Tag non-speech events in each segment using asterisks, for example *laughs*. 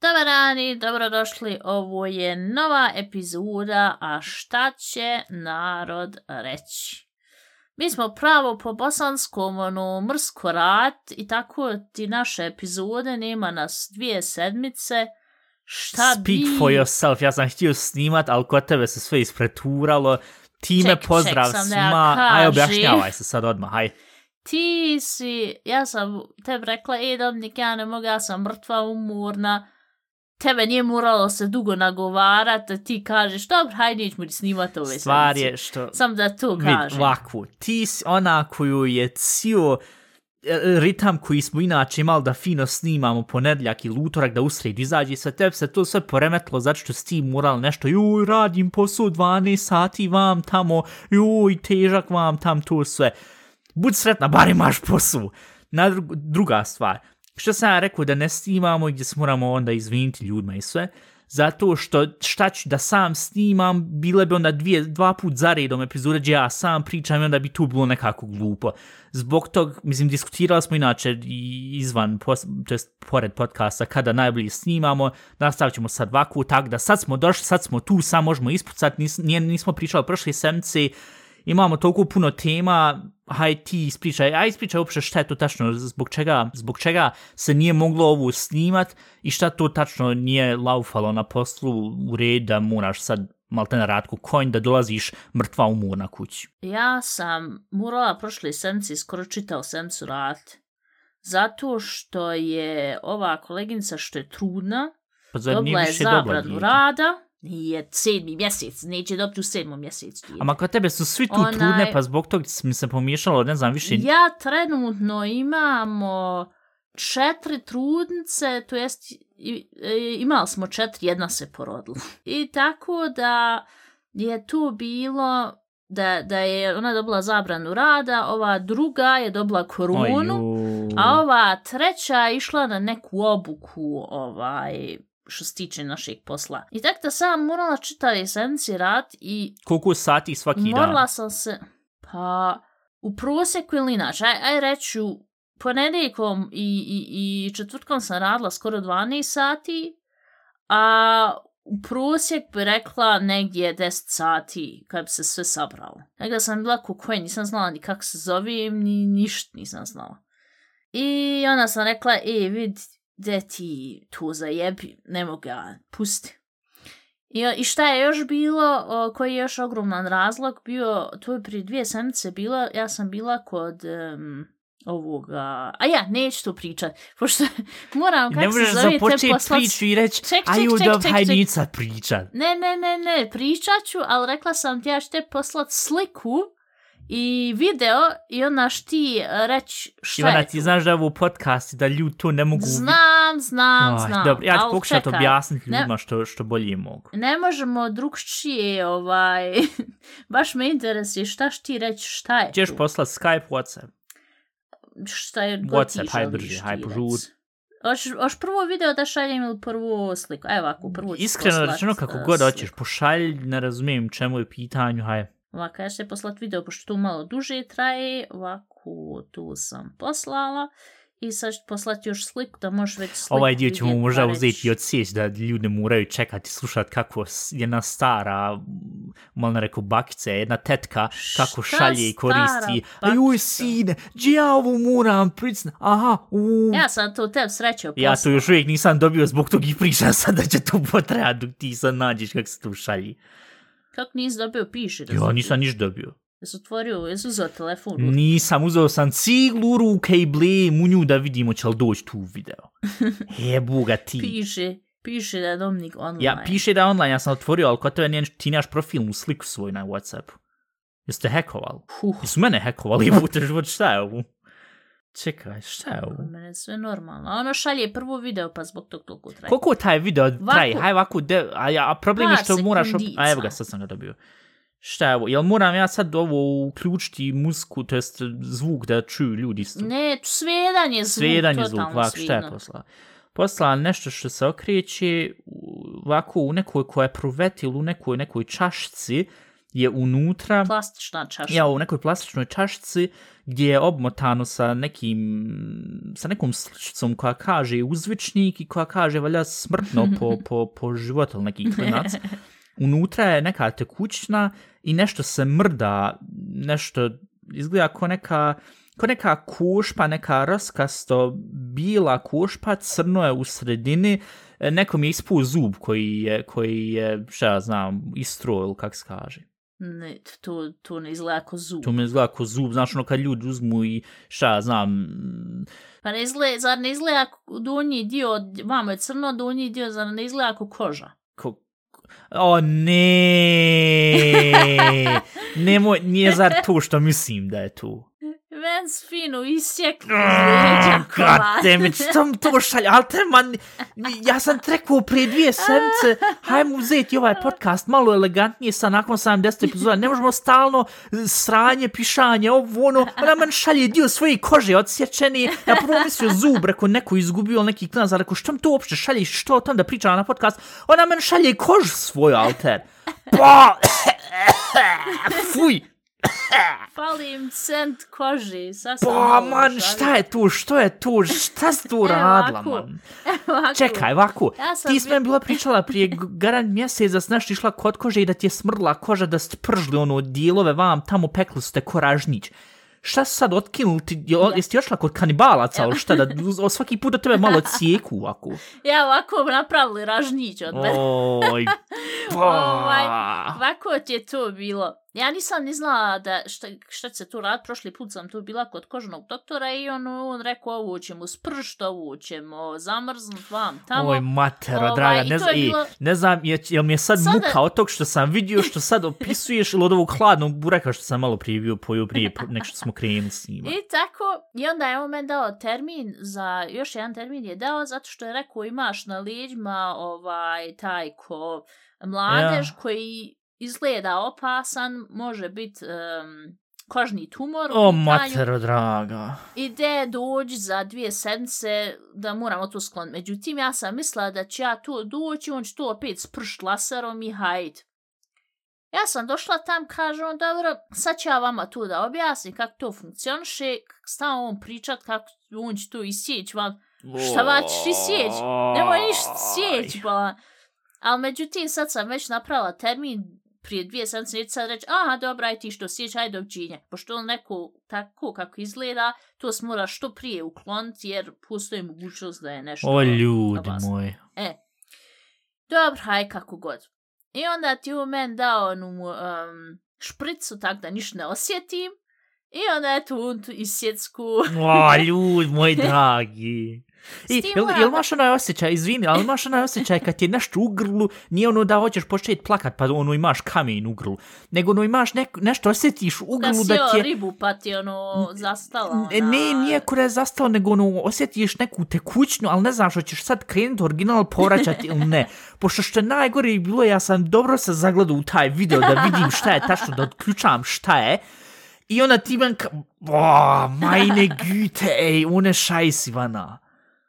Dobar dan i dobrodošli, ovo je nova epizoda, a šta će narod reći? Mi smo pravo po bosanskom, ono, mrsko rat i tako ti naše epizode, nema nas dvije sedmice. Šta Speak bi... for yourself, ja sam htio snimat, ali kod tebe se sve ispreturalo. Time Ček, ček, pozdrav ja svima. Aj, objašnjavaj se sad odmah, aj. ti si, ja sam tebi rekla, e Dominik, ja ne mogu, ja sam mrtva, umorna, tebe nije moralo se dugo nagovarat, a ti kažeš, dobro, hajde, nećemo ni snimat ove Stvar sedmice." je što... Sam da to Vid, kažem. ovako, ti si ona koju je cijel e, E, e, ritam koji smo inače imali da fino snimamo ponedljak ili utorak da usred izađe sa tebi se to sve poremetilo zato što si ti moral nešto joj radim posao 12 sati vam tamo joj težak vam tam to sve. Bud sretna bar imaš posao. Na dru druga stvar što sam ja rekao da ne snimamo i gdje se moramo onda izviniti ljudima i sve zato što šta ću da sam snimam, bile bi onda dvije, dva put za redom epizode gdje ja sam pričam i onda bi tu bilo nekako glupo. Zbog tog, mislim, diskutirali smo inače izvan, pos, to jest pored podcasta, kada najbolje snimamo, nastavit ćemo sad ovako, tak da sad smo došli, sad smo tu, sad možemo ispucati, nis, nije, nismo pričali prošle semce, imamo toliko puno tema, haj ti ispričaj, aj ispričaj uopšte šta je to tačno, zbog čega, zbog čega se nije moglo ovo snimat i šta to tačno nije laufalo na poslu u red da moraš sad malte na radku konj da dolaziš mrtva umorna kući. Ja sam morala prošle sedmice skoro čitao sedmicu rat, zato što je ova koleginica što je trudna, Pa dobila je zabranu rada, nije sedmi mjesec, neće dobiti u sedmom mjesecu. dijete. Ama kod tebe su svi tu Onaj- trudne, pa zbog tog mi se pomiješalo, ne znam, više... Ja trenutno imamo četiri trudnice, to jest e, imali smo četiri, jedna se porodila. I tako da je tu bilo da, da je ona dobila zabranu rada, ova druga je dobila koronu, Oju. a ova treća je išla na neku obuku ovaj što se tiče našeg posla. I tako da sam morala čitati sedmici rad i Koliko sati svaki Morala dan? sam se, pa, u prosjeku ili inače, aj, aj reću, ponedjeljkom i, i, i četvrtkom sam radila skoro 12 sati, a u prosjek bi rekla negdje 10 sati kad bi se sve sabralo. Tako da sam bila ko nisam znala ni kako se zovem, ni ništa nisam znala. I onda sam rekla, e, vid, de ti to zajebi, ne mogu ga, pusti. I, I šta je još bilo, o, koji je još ogroman razlog bio, to je prije dvije sedmice bilo, ja sam bila kod um, ovoga, a ja, neću to pričat, pošto *laughs* moram, Ne kako možeš se zove, te započeti poslat... priču i reći, Ček, ček, aju ček, da ček, haj ček. nić sad pričat. Ne, ne, ne, ne, pričat ću, ali rekla sam ti ja ću te poslat sliku i video i onda ti e, reći šta Ivana, je ti tu. znaš da je ovo podcast i da ljudi to ne mogu. Znam, znam, Aj, znam. Dobro, ja ću pokušati objasniti ne- ljudima što, što bolje mogu. Ne možemo drugčije, ovaj, *laughs* baš me interesuje šta ti reći, šta je Ćeš tu. poslat Skype, WhatsApp. šta je god WhatsApp, ti haj želiš brže, ti haj reci. požur. Hoš, hoš prvo video da šaljem ili prvo sliku? Evo ovako, prvo ću Iskreno rečeno kako uh, god hoćeš, pošalj, ne razumijem čemu je pitanju, haj. Ovako, ja ću te poslat video, pošto tu malo duže traje. Ovako, tu sam poslala. I sad ću poslati još sliku da možeš već sliku Ovaj dio ćemo možda pa uzeti i odsjeći da ljudi moraju čekati, slušati kako jedna stara, malo ne rekao bakica, jedna tetka, kako Šta šalje i stara koristi. bakica? Ajoj, sine, gdje ja ovo moram pricna? Aha, u... Ja sam to tebi srećao Ja to još uvijek nisam dobio zbog tog i pričam *laughs* sad da će to potrajati dok ti sad nađeš kako se to šalji. Kako nisi dobio, piši. da Ja nisam niš dobio. Jesi otvorio, jesi uzeo telefon? Nisam, uzeo sam ciglu ruke i ble munju da vidimo će li doći tu video. *laughs* Jebuga ti. Piše, piše da je Dominik online. Ja, piše da je online, ja sam otvorio, ali kod tebe nije, ti nemaš profilnu sliku svoj na Whatsappu. Jeste hekovali? Huh, Jesu mene hekovali, *laughs* jebute život, šta je ovo? Čekaj, šta je ovo? mene sve normalno. Ono šalje prvo video, pa zbog tog toliko traje. Koliko taj video traje? Haj ovako, de, a, a problem je što moraš... Op... A evo ga, sad sam ga dobio. Šta je ovo? Jel moram ja sad ovo uključiti muziku, to jest zvuk da čuju ljudi? isto? Ne, svedan je zvuk. Svedan je zvuk, totalno ovak, šta je poslala? Poslala nešto što se okreće, ovako u nekoj koja je provetil u nekoj nekoj čašici je unutra Plastična čaša. ja u nekoj plastičnoj čašici gdje je obmotano sa nekim sa nekom sličicom koja kaže uzvičnik i koja kaže valjda smrtno po, *laughs* po, po životu ili neki *laughs* klinac. Unutra je neka tekućna i nešto se mrda, nešto izgleda kao neka ko neka kušpa, neka raskasto bila kušpa, crno je u sredini, e, nekom je ispuo zub koji je, koji je, šta ja znam, istro ili kak se kaže. Ne, to, to ne izgleda kao zub. To mi izgleda kao zub, znaš ono kad ljudi uzmu i šta znam, Pa ne izgleda, zar ne izgleda ko- donji dio, vamo je crno, donji dio, zar ne izgleda kao koža? ko... O ne, *laughs* nemoj, nije zar to što mislim da je tu. Ven s finu isjekli damn it, što mi to šalje, ali te man, ja sam trekao prije dvije sedmice, hajmo uzeti ovaj podcast malo elegantnije sa nakon 70 epizoda, ne možemo stalno sranje, pišanje, ovo ono, ona man šalje dio svoje kože odsječeni, ja prvo mislio zub, rekao neko izgubio neki klinac, rekao što mi to uopšte šalje, što tam da priča na podcast, ona man šalje kožu svoju, alter. Pa, *coughs* fuj, *coughs* Fali im cent koži. Sam pa man, šta je tu, što je tu, šta si tu Evo radila, man? Ovako. Čekaj, ovako, Ja sam ti s meni bila pričala prije g- garant mjesec da si nešto išla kod kože i da ti je smrla koža da ste pržli ono dijelove vam, tamo pekli ste koražnić. Šta su sad otkinuli ti, je, Ja. jesi ti ošla kod kanibalaca ili šta, da o, svaki put da tebe malo *laughs* cijeku ovako. Ja ovako napravili ražnić od mene. Oj, *laughs* Ovaj, pa. Ovako ti je to bilo. Ja nisam ni znala da šta, šta će se tu rad. Prošli put sam tu bila kod kožnog doktora i on, on rekao ovo ćemo spršt, ovo ćemo zamrznut vam tamo. Oj, matero, Ovaj, draga, ne, znam, je bilo- ne znam, je, jel mi je sad Sada- muka od tog što sam vidio, što sad opisuješ, ili od ovog hladnog bureka što sam malo prije bio pojo prije, *laughs* nek što smo krenuli s njima. I tako, i onda je on meni dao termin za, još jedan termin je dao, zato što je rekao imaš na leđima ovaj, taj ko mladež Ja. koji izgleda opasan, može biti um, kožni tumor. O, matero, draga. ide dođi za dvije sedmice da moramo to skloniti. Međutim, ja sam mislila da će ja to doći, on će to opet spršt laserom i hajt. Ja sam došla tam, kaže on, dobro, sad ću ja vama to da objasnim kako to funkcioniše, stavno on pričat kako on će to isjeći vam. Šta va ćeš isjeći? Nemoj ništa sjeći, pa. Ali međutim, sad sam već napravila termin prije dvije sedmice, neću sad reći, aha, dobra, aj ti što sjeći, aj doviđenja. Pošto on neko tako kako izgleda, to se mora što prije ukloniti, jer postoji mogućnost da je nešto... O, ljudi moji. E, dobro, haj kako god. I onda ti u men dao onu um, špricu tak da ništa ne osjetim. I onda je tu isjecku. O, *laughs* ljudi moji dragi. I, jel, jel imaš onaj osjećaj, izvini, ali imaš onaj osjećaj kad ti je nešto u grlu, nije ono da hoćeš početi plakat pa ono imaš kamen u grlu, nego ono imaš nek, nešto osjetiš u Da grlu si da ti je... ribu pa ti ono zastala. Ona... Ne, nije kura je zastalo, nego ono, osjetiš neku tekućnju, ali ne znaš, hoćeš sad krenuti original povraćati ili ne. Pošto što je najgore bilo, ja sam dobro se zagledao u taj video da vidim šta je tačno, da otključam šta je. I onda ti man ka... O, majne güte, ej, one šajs, Ivana.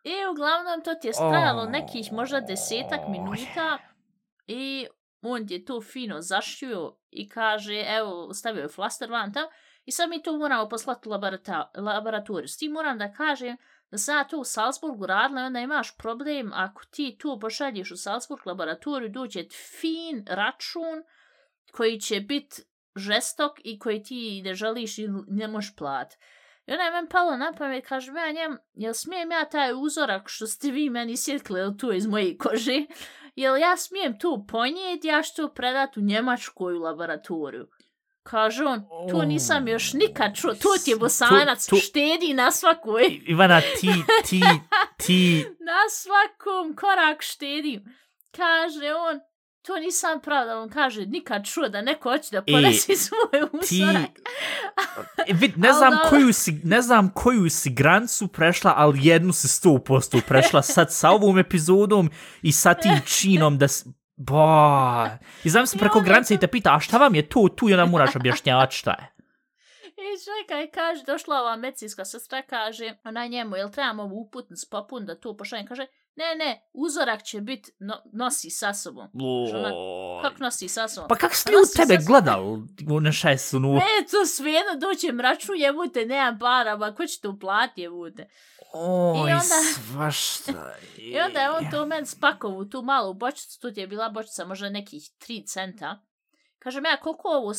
I uglavnom to ti je stajalo O. nekih možda desetak minuta i on je to fino zašio i kaže, evo, stavio je flaster van tam i sad mi to moramo poslati u laboratoriju. S tim moram da kažem da sam ja to u Salzburgu radila i onda imaš problem ako ti to pošalješ u Salzburg laboratoriju, doće ti fin račun koji će biti žestok i koji ti ne želiš i ne možeš plat. I onda je meni palo na pamet, kažem ja njem, jel smijem ja taj uzorak što ste vi meni sjetkli tu iz moje kože, jel ja smijem tu ponijeti, ja ću to predat u Njemačku u laboratoriju. Kaže on, to nisam još nikad čuo, to ti je bosanac, To- to- štedi na svakoj, Ivana, ti, ti, ti, *laughs* na svakom korak štedim. Kaže on, to nisam pravda, on kaže, nikad čuo da neko hoće da ponesi *laughs* svoj ti, uzorak. E, vid, ne znam dobro. koju si, ne znam koju si granicu prešla, ali jednu si sto posto prešla sad sa ovom epizodom i sa tim činom da s... Ba. I znam se preko granice i te pita, a šta vam je to tu i onda moraš objašnjavati šta je. I čekaj, kaže, došla ova medicinska sestra, kaže, ona njemu, jel trebamo ovu uputnicu popun da to pošaljem? Kaže, ne, ne, uzorak će biti, no, nosi sa sobom. Žena. Kako nosi sa sobom? Pa kako ste Pa ljudi nosi tebe sa- gledali u nešesu? Nu? Ne, to svejedno doće mraču, jebute, nemam para, ma ko će to uplatiti, jebute. Oj, I onda- svašta. *laughs* I onda je on to men spakovu, tu malu bočicu, tu je bila bočica možda nekih 3 centa. Kažem ja, koliko ovo,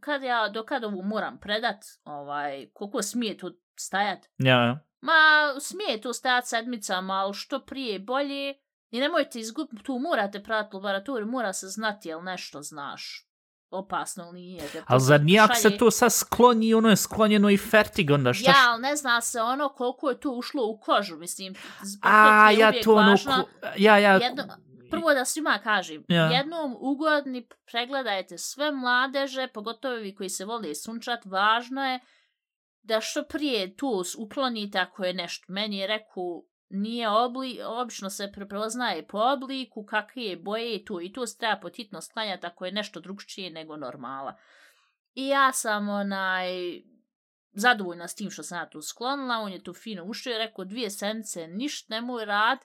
kad ja, do kad ovu moram predat, ovaj, koliko smije tu stajat? Ja, Ma, smije tu stajat sedmicama, ali što prije bolje. I nemojte izgubiti, tu morate pratiti laboratoriju, mora se znati jel nešto znaš. Opasno ili nije. da ali zar nije ako se to sad skloni, ono je sklonjeno i fertig, onda šta? Ja, ali ne zna se ono koliko je tu ušlo u kožu, mislim. A, ja to ono... važno- Ja, ja... Jedno, prvo da svima kažem, Ja. jednom ugodni pregledajte sve mladeže, pogotovo vi koji se vole sunčat, važno je da što prije tu uklonite ako je nešto. Meni je rekao, nije obli, obično se prepoznaje po obliku, kakve je boje i tu i tu se treba potitno sklanjati ako je nešto drugčije nego normala. I ja sam onaj zadovoljna s tim što sam ja tu sklonila, on je tu fino ušao i rekao dvije sedmice, ništa nemoj rad,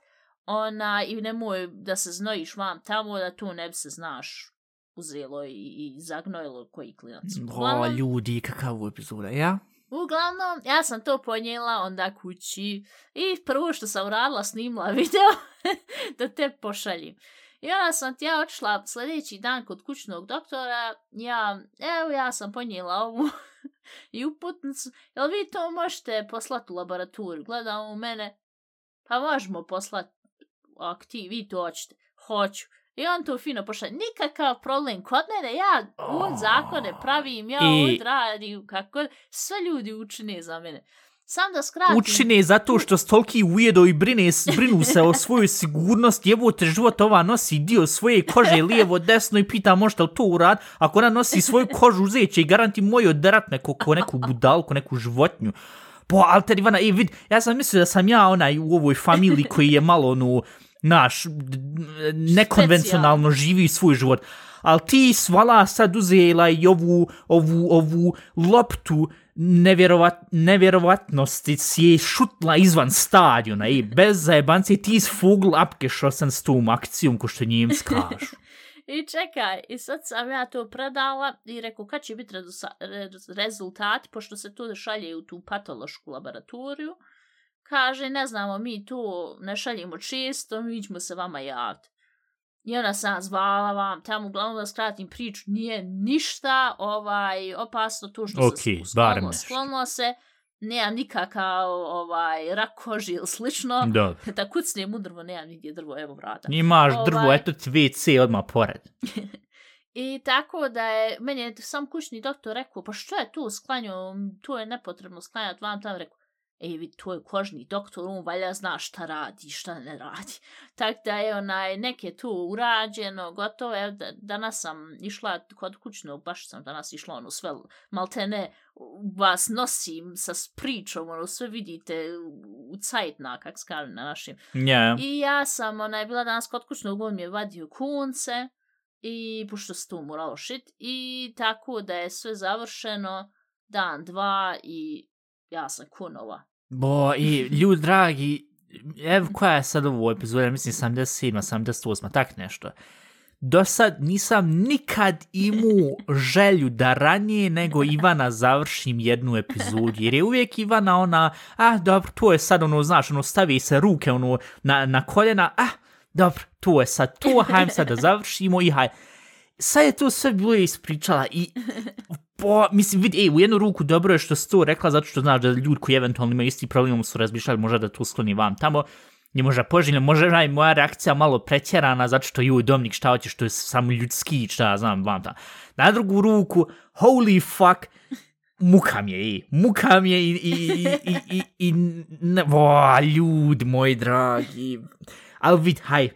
ona, i nemoj da se znojiš vam tamo, da tu ne bi se, znaš, uzelo i, i zagnojilo koji klinac. O, ljudi, kakav epizoda, ja? Uglavnom, ja sam to ponijela onda kući i prvo što sam radila, snimila *laughs* video da te pošaljem. I onda sam ti ja otišla sljedeći dan kod kućnog doktora, ja, evo ja sam ponijela ovu *laughs* i uputnicu, jel vi to možete poslati u laboratoriju? Gleda u mene, pa možemo poslati, ako ti vi to hoćete, hoću. I on to fino pošalje, nikakav problem kod mene, ja od zakone pravim, ja I- odradim, kako sve ljudi učine za mene. Sam da skratim. Učine zato što stolki ujedo i brine, brinu se o svojoj sigurnosti, jebote život ova nosi dio svoje kože lijevo, desno i pita možete li to urad, ako ona nosi svoju kožu uzeće i garanti moj oderat neko, ko neku budalku, neku životnju. Po, ali te Ivana, e, vid, ja sam mislio da sam ja onaj u ovoj familiji koji je malo, ono, naš, nekonvencionalno živi svoj život. Ali ti svala sad uzela i ovu, ovu, ovu loptu nevjerovat, nevjerovatnosti si je šutla izvan stadiona i bez zajebancije ti s fugl apkešao s tom akcijom ko što njim skažu. *laughs* I čekaj, i sad sam ja to predala i rekao kad će biti rezultat, pošto se to šalje u tu patološku laboratoriju. Kaže, ne znamo, mi to ne šaljemo često, mi ćemo se vama javiti. I ona sam zvala vam, tamo uglavnom da skratim priču, nije ništa ovaj opasno to što Okej, se sklonilo, sklonilo se, nema nikakav ovaj, rak koži ili slično. Dobro. Da kucnem u drvo, nema nigdje drvo, evo vrata. Imaš drvo, Ovaj. eto ti odmah pored. *laughs* I tako da je, meni je sam kućni doktor rekao, pa što je tu sklanju, to je nepotrebno sklanjati vam tamo, rekao, ej to je kožni doktor, on valja zna šta radi, šta ne radi. *laughs* Tako da je onaj, neke tu urađeno, gotovo, evo, da, danas sam išla kod kućnog, baš sam danas išla, ono, sve, maltene, vas nosim sa pričom, ono, sve vidite u cajtna, kak se kaže na našim. Ja, I ja sam onaj, bila danas kod kućnog, on mi je vadio kunce i pošto se tu moralo šit i tako da je sve završeno dan, dva i ja sam kunova. Bo, i ljudi dragi, evo koja je sad ovo epizoda, mislim 77, 78, tak nešto. Do sad nisam nikad imao želju da ranije nego Ivana završim jednu epizodu, jer je uvijek Ivana ona, ah, dobro, to je sad ono, znaš, ono, stavi se ruke ono, na, na koljena, ah, dobro, to je sad to, hajmo sad da završimo i haj. Sad je to sve bilo ispričala i *laughs* po, mislim, vidi, ej, u jednu ruku dobro je što si to rekla, zato što znaš da ljudi koji eventualno imaju isti problem su razmišljali možda da to skloni vam tamo, je možda poželjno, možda je moja reakcija malo pretjerana, zato što ju Dominik šta hoće, što je samo ljudski, šta ja znam, vam tamo. Na drugu ruku, holy fuck, muka mi je, ej, muka mi je i, i, i, i, i, i ne, o, ljudi moji dragi, ali vid, haj,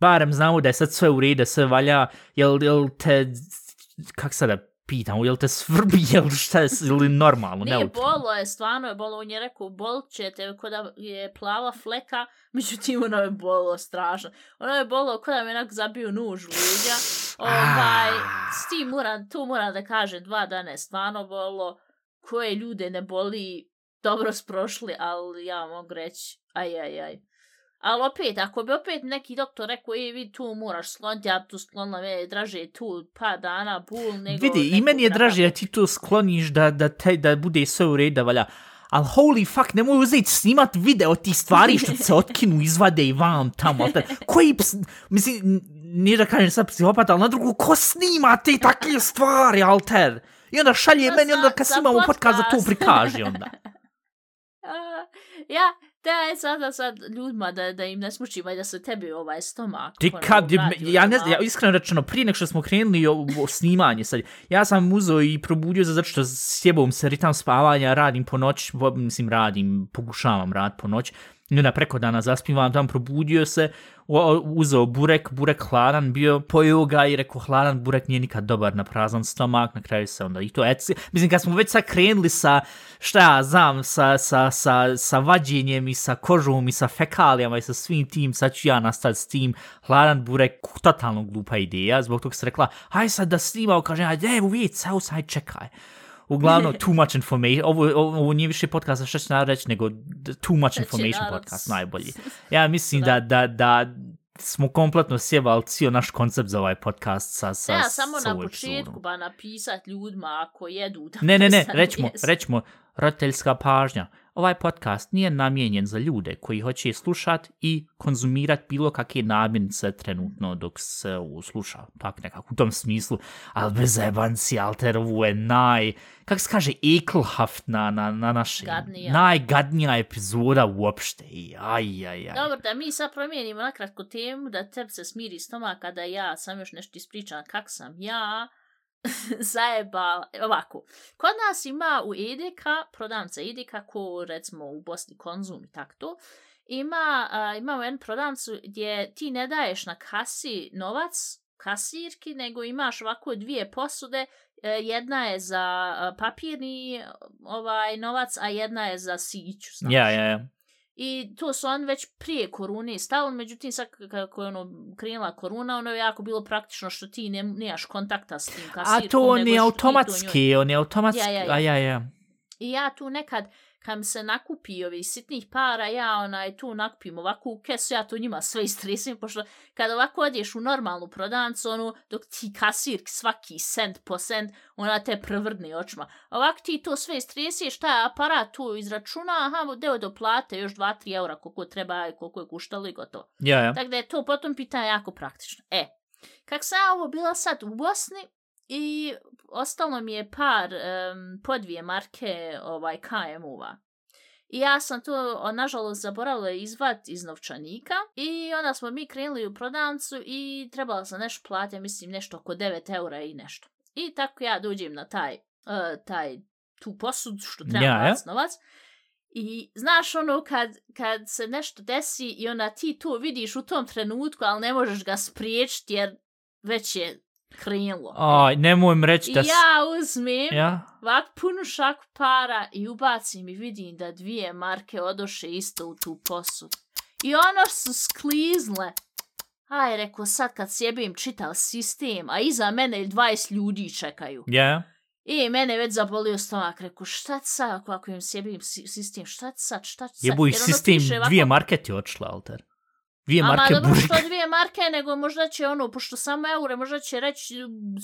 barem znamo da je sad sve u redu, sve valja, jel, jel te, kak sada pitam, jel te svrbi, *laughs* jel šta je, ili normalno, Nije neutralno? bolo je, stvarno je bolo, on je rekao, bolit će te kod da je plava fleka, *laughs* međutim ono je bolo strašno. Ono je bolo kod da me onak zabio nuž u leđa. *sighs* Ovaj, s tim moram, tu moram da kažem, dva dana je stvarno bolo, koje ljude ne boli, dobro su prošli, ali ja mogu reći, aj, aj, aj. Ali opet, ako bi opet neki doktor rekao, e, vidi, tu moraš skloniti, ja tu sklonila me draže tu pa dana, bul, nego... Vidi, i meni je draže da ti to skloniš da, da, te, da bude sve u redu, da valja. Ali holy fuck, nemoj uzeti snimat video ti stvari što se otkinu, izvade i vam tamo. Te, koji, ps, mislim, nije da kažem sad psihopat, ali na drugu, ko snima te takve stvari, alter? I onda šalje Pa meni, za- onda kad za snimamo podcast, da to prikaži onda. A, *laughs* ja, da je sada sad ljudima da, da im ne smučimo i da se tebi ovaj stomak. Ti ono, kad, je- ja ne znam, ja iskreno rečeno, prije nek što smo krenuli o, o snimanje sad, ja sam uzeo i probudio se zato što sjebom se ritam spavanja, radim po noć, mislim radim, pokušavam rad po noć, i onda preko dana zaspivam, tam probudio se, uzeo burek, burek hladan bio, pojeo ga i rekao hladan burek nije nikad dobar na prazan stomak, na kraju se onda i to eci. Mislim, kad smo već sad krenuli sa, šta ja znam, sa, sa, sa, sa vađenjem i sa kožom i sa fekalijama i sa svim tim, sad ću ja nastati s tim, hladan burek, totalno glupa ideja, zbog toga se rekla, haj sad da snimao, kaže, ajde, evo vidjeti, sad, haj čekaj. Uglavnom, too much information, ovo, ovo, ovo nije više podcast, šta ću reći, nego too much information podcast, najbolji. Ja mislim da, da, da smo kompletno sjebali cijel naš koncept za ovaj podcast sa, sa, Ja, samo sa na početku ba napisat ljudima ako jedu da Ne, ne, ne, rećmo, rećmo, roditeljska pažnja. Ovaj podcast nije namijenjen za ljude koji hoće slušat i konzumirat bilo kakve namirnice trenutno dok se ovo sluša, tak nekako u tom smislu, ali bez jebanci, alter, ovo je naj, kak se kaže, ekelhaft na, na, na naše, Gadnija. najgadnija epizoda uopšte, I, aj, aj, aj. Dobro, da mi sad promijenimo nakratko temu, da tebi se smiri stomak, kada ja sam još nešto ispričala kak sam ja *laughs* zajebala. Ovako, kod nas ima u Idika, prodavnica Idika, ko recimo u Bosni Konzum i tak to, ima, a, imamo jednu prodavnicu gdje ti ne daješ na kasi novac, kasirki, nego imaš ovako dvije posude, e, jedna je za papirni ovaj novac, a jedna je za siću. Znaš. Ja, ja, ja. I to su on već prije korune stavili, međutim sad kako je ono krenula koruna, ono je jako bilo praktično što ti ne, nemaš kontakta s tim A kasirkom. to on je automatski, on je automatski, Ja, ja, ja. a ja, ja. I ja tu nekad, kad mi se nakupi ovih sitnih para, ja onaj tu nakupim ovako u kesu, ja to njima sve istresim, pošto kad ovako odješ u normalnu prodavnicu, ono, dok ti kasir svaki cent po cent, ona te prevrdne očima. Ovako ti to sve istresiješ, taj aparat tu izračuna, aha, deo do plate, još 2-3 eura koliko treba koliko je kuštalo i gotovo. Ja, ja. Tako da je to potom pitanje jako praktično. E, kak sam ja ovo bila sad u Bosni i ostalo mi je par um, po dvije marke ovaj KM-uva. I ja sam to, nažalost, zaboravila izvad iz novčanika i onda smo mi krenuli u prodavnicu i trebala sam nešto platiti, mislim nešto oko 9 eura i nešto. I tako ja dođem na taj, uh, taj tu posud što treba Ja, ja. novac. I znaš ono kad, kad se nešto desi i onda ti to vidiš u tom trenutku, ali ne možeš ga spriječiti jer već je krenulo. Aj, nemoj mi reći da... ja uzmem Ja? ovak punu šaku para i ubacim i vidim da dvije marke odoše isto u tu posud. I ono su sklizle. Aj, rekao, sad kad sjebim čitav sistem, a iza mene 20 ljudi čekaju. Ja, ja. I mene već zabolio stomak, rekao, šta sad ako, ako im sjebim si- sistem, šta sad, šta sad? Jebu ih Jer ono sistem, ovako- dvije marke ti očle, alter. Dvije Ama marke dobro burek. što dvije marke, nego možda će ono, pošto samo eure, možda će reći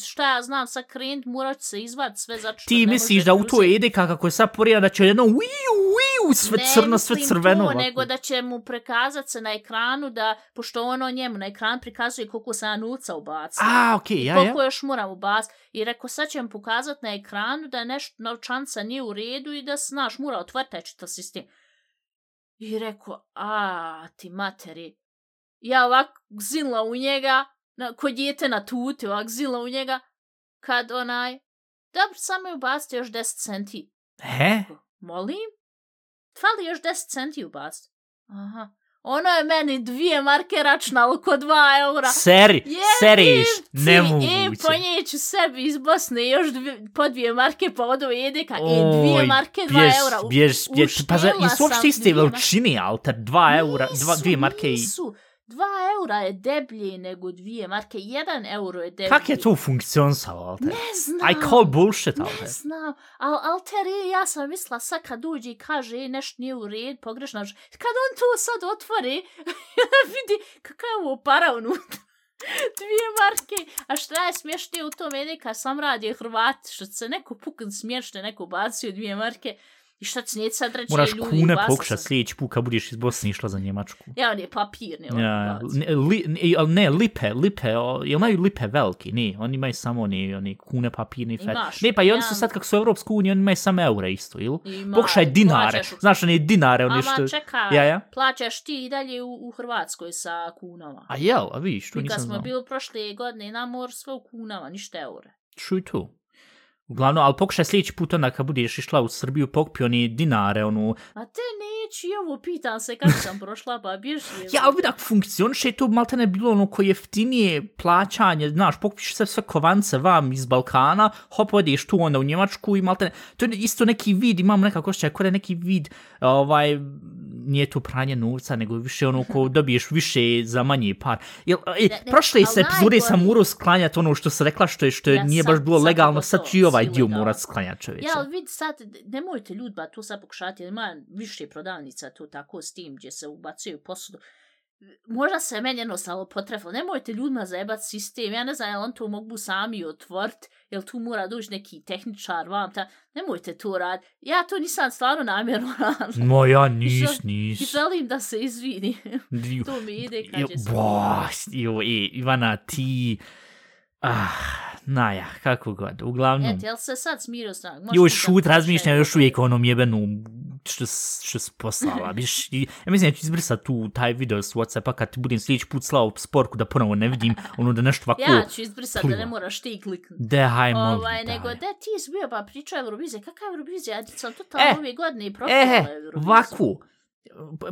šta ja znam, sad krenut, morat će se izvad sve zato što Ti ne misliš da u to ide kako je sad porija da će jedno uiu, uiu, sve crno, sve crveno. to, ovako. nego da će mu prikazat se na ekranu da, pošto ono njemu na ekran prikazuje koliko sam novca ubacio. A, okej, ja, ja. koliko još moram ubaciti. I rekao, sad će mu pokazat na ekranu da nešto novčanca nije u redu i da znaš, mora otvrti taj čitav sistem. I rekao, a ti materi. Ja ovak zila u njega, na, ko dijete na tuti, ovak zila u njega, kad onaj, dobro, samo je ubacite još 10 centi. He? Molim? Fali još 10 centi ubaciti. Aha. Ono je meni dvije marke računalo oko 2 eura. Seri, seriš, Ti, nemoguće. E, ponjeću sebi iz Bosne još dvije, po dvije marke pa odo edeka. E, Oj, dvije marke, dva bjež, eura. U- Bjež, bjež, pa za, jesu uopšte sam iste marke. veličine, alter, dva eura, dva, dvije marke i... Nisu. Dva eura je deblje nego dvije marke, jedan euro je deblje. Kak je to funkcionisalo, Alter? Ne znam. I call bullshit, Alter. Ne znam, ali Alter je, ja sam mislila sad kad uđe i kaže "E, nešto nije u red, pogrešno, kad on to sad otvori, *laughs* vidi kakav je ovo para unutra. *laughs* Dvije marke, a šta je smješnije u tome, je kad sam radio Hrvati, što se neko pukan smješne, neko bacio dvije marke, i šta će nije sad reći, Moraš "Ej, ljudi, kune basa pokušat sam." sljedeći put kad budeš iz Bosne išla za Njemačku. Ja, on je papir, ne, Ja, ne, li, ne, ne, lipe, lipe, o, jel imaju lipe veliki? Ne, oni imaju samo oni, oni kune papirni fet. Imaš, Ne, pa i oni su sad kako su Evropsku uniju, oni imaju samo eure isto, ili? Ima, Pokušaj dinare, plaćaš znaš oni dinare, oni što... Ama čekaj, Ja, ja. plaćaš ti i dalje u, u Hrvatskoj sa kunama. A jel, a vidiš, to Mi kad nisam smo znao. bili prošle godine na mor sve u kunama, ništa eure. Čuj tu. Uglavnom, ali pokušaj sljedeći put onda kad budeš išla u Srbiju, pokupi oni dinare, onu... A te neću i ovo pitan se kako sam prošla, pa bježi. Ja, ali vidak funkcioniše to malte ne bilo ono koje jeftinije plaćanje, znaš, pokupiš sve sve kovance vam iz Balkana, hop, odeš tu onda u Njemačku i malte ne, to je isto neki vid, imam nekako kod je neki vid, ovaj, nije to pranje novca, nego više ono ko dobiješ više za manje par. Jel, e, Ne, ne, prošle se epizode sam morao sklanjati ono što se rekla što je, što Ja nije sad- baš bilo sad legalno, sad ću i ovaj dio morat sklanjati čovječe. Ja, ali vidi sad, nemojte ljudba tu sad pokušati, jer ima više prodavnica tu tako s tim gdje se ubacuju posudu. Možda se meni jednostavno potrefilo, nemojte ljudima zajebat sistem, ja ne znam, jel on to mogu sami otvrt, jel tu mora doći neki tehničar vam, ta, nemojte to rad. Ja to nisam stvarno namjerno *laughs* radila. No ja nis, žel- I nis. želim da se izvini. To mi ide kad će e, Ivana, ti... Ah, naja, kako god, uglavnom... Eto, jel se sad smirio s nama? Joj, šut, razmišljam još uvijek o onom jebenu što, što si poslala. *laughs* Biš, i, ja mislim da ću izbrisati tu taj video s Whatsappa kad ti budem sljedeći put slao sporku da ponovo ne vidim ono da nešto ovako... Ja ću izbrisati da ne moraš ti kliknuti. De, haj, molim, Ovaj, daj. nego, da ti si bio pa pričao Eurovizije, kakva Eurovizija? Ja sam totalno E, ove godine i propala E, Euroviziju. ovako,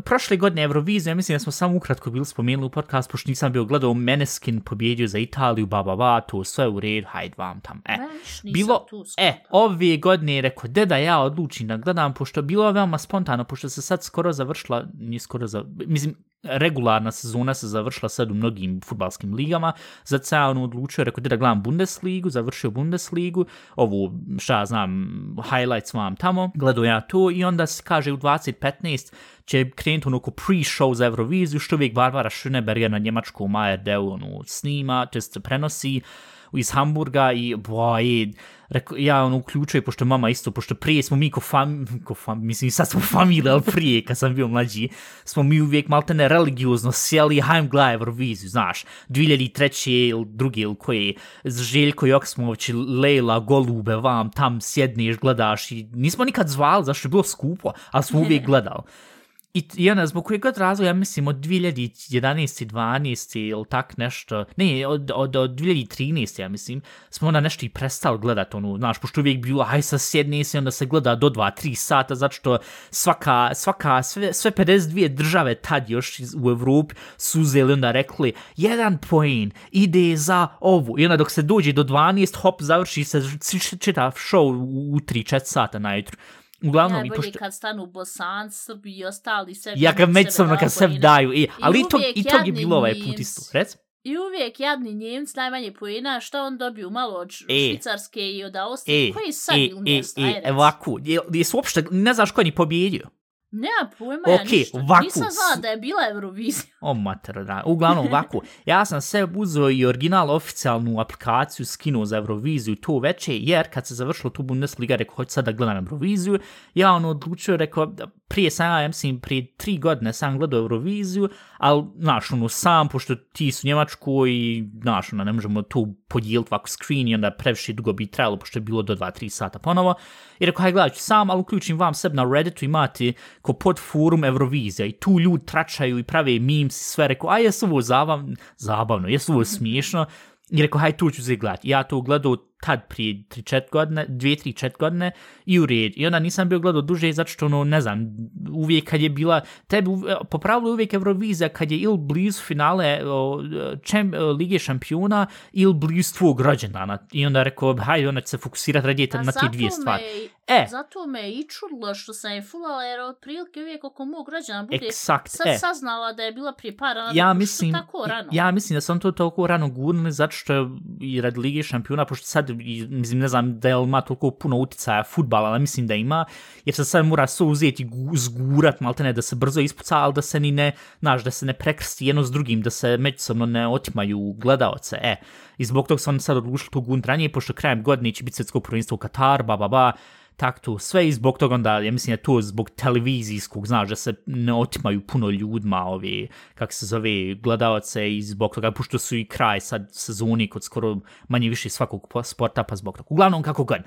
prošle godine Eurovizija, ja mislim da smo samo ukratko bili spomenuli u podcast, pošto nisam bio gledao Meneskin pobjedio za Italiju, ba, ba, ba, to sve u red, hajde vam tam. E, nisam bilo, e, ove godine je rekao, de da ja odlučim da gledam, pošto je bilo veoma spontano, pošto se sad skoro završila, nije skoro za, mislim, regularna sezona se završila sad u mnogim futbalskim ligama, za se on odlučio, rekao, da gledam Bundesligu, završio Bundesligu, ovu, šta ja znam, highlights vam tamo, gledao ja to i onda se kaže u 2015 će krenuti ono pre-show za Euroviziju, što uvijek Barbara Schöneberger na njemačkom ARD-u ono, snima, to se prenosi iz Hamburga i boj, reko, ja ono uključujem, pošto mama isto, pošto prije smo mi ko fam, ko fam mislim sad smo familija, ali prije kad sam bio mlađi, smo mi uvijek maltene religiozno sjeli, gledaj Euroviziju, znaš, 2003. ili druge ili koje, Željko Joksmović, Lejla, Golube, vam, tam sjedneš, gledaš i nismo nikad zvali, zašto je bilo skupo, ali smo uvijek *laughs* gledali. I, I ona, zbog kojeg god razloga, ja mislim, od 2011. 12. ili tak nešto, ne, od, od, od 2013. ja mislim, smo onda nešto i prestali gledat, ono, znaš, pošto uvijek bilo, aj sa sjedne se, onda se gleda do 2-3 sata, zato što svaka, svaka, sve, sve 52 države tad još iz, u Evropi su uzeli onda rekli, jedan poen ide za ovu, i onda dok se dođe do 12, hop, završi se čitav show u, u 3-4 sata najutru. Uglavnom, i Najbolje pošto... kad stanu Bosanci, Srbi i ostali sve. Ja kad međusobno kad se daju, i, ali i, to, i tog je bilo ovaj put isto. Rec? I uvijek jadni Njemci najmanje pojena, šta on dobiju malo od E. Švicarske i od Austrije. E, Koji sad e, ili e, mjesto? e, reci. ovako, je, jesu uopšte, ne znaš ko je ni pobjedio. Nema pojma ja Okej, ništa. ovako, Nisam znala da je bila Eurovizija. O, mater, da. Uglavnom, ovako, ja sam se uzeo i original oficijalnu aplikaciju skinuo za Euroviziju to veće, jer kad se završilo tu Bundesliga, rekao, hoću sad da gledam Euroviziju, ja ono odlučio, rekao, prije sam, ja mislim, prije tri godine sam gledao Euroviziju, ali, znaš, ono, sam, pošto ti su Njemačku i, znaš, ono, ne možemo tu podijeliti ovako screen i onda previše dugo bi trebalo, pošto je bilo do 2-3 sata ponovo. I rekao, hajde gledat ću sam, ali uključim vam sebe na Redditu imati ko pod forum Eurovizija i tu ljudi tračaju i prave memes i sve. Rekao, a jesu ovo zabavno, zabavno, jesu ovo smiješno. I rekao, haj tu ću se gledati. Ja to gledao tad prije 3-4 godine, 2-3-4 godine i u red. I onda nisam bio gledao duže zato što ono, ne znam, uvijek kad je bila, tebi po pravilu uvijek Eurovizija kad je ili blizu finale o, čem, o, Lige šampiona ili blizu tvog rođendana. I onda rekao, hajde, onda će se fokusirati radijete A na te dvije stvari. E, Zato me i čudilo što sam je fulala, jer otprilike uvijek oko mog građana bude Eksakt, sad e. saznala da je bila prije par rana. ja mislim, tako rano? ja mislim da sam to toliko rano gurnuli zato što je i radi Lige šampiona, pošto sad, sad, mislim, ne znam da je li ima toliko puno uticaja futbala, ali mislim da ima, jer se sad mora sve uzeti gu- zgurat, malte ne, da se brzo ispuca, ali da se ni ne, znaš, da se ne prekrsti jedno s drugim, da se međusobno ne otimaju gledaoce, e. I zbog toga sam oni sad odlučili to gunt ranije, pošto krajem godine će biti svjetsko prvenstvo u Katar, ba, ba, ba, tak sve i zbog toga onda, ja mislim da to zbog televizijskog, znaš, da se ne otimaju puno ljudima ovi, kak se zove, gledalce i zbog toga, pošto su i kraj sad sezoni kod skoro manje više svakog sporta, pa zbog toga. Uglavnom, kako god.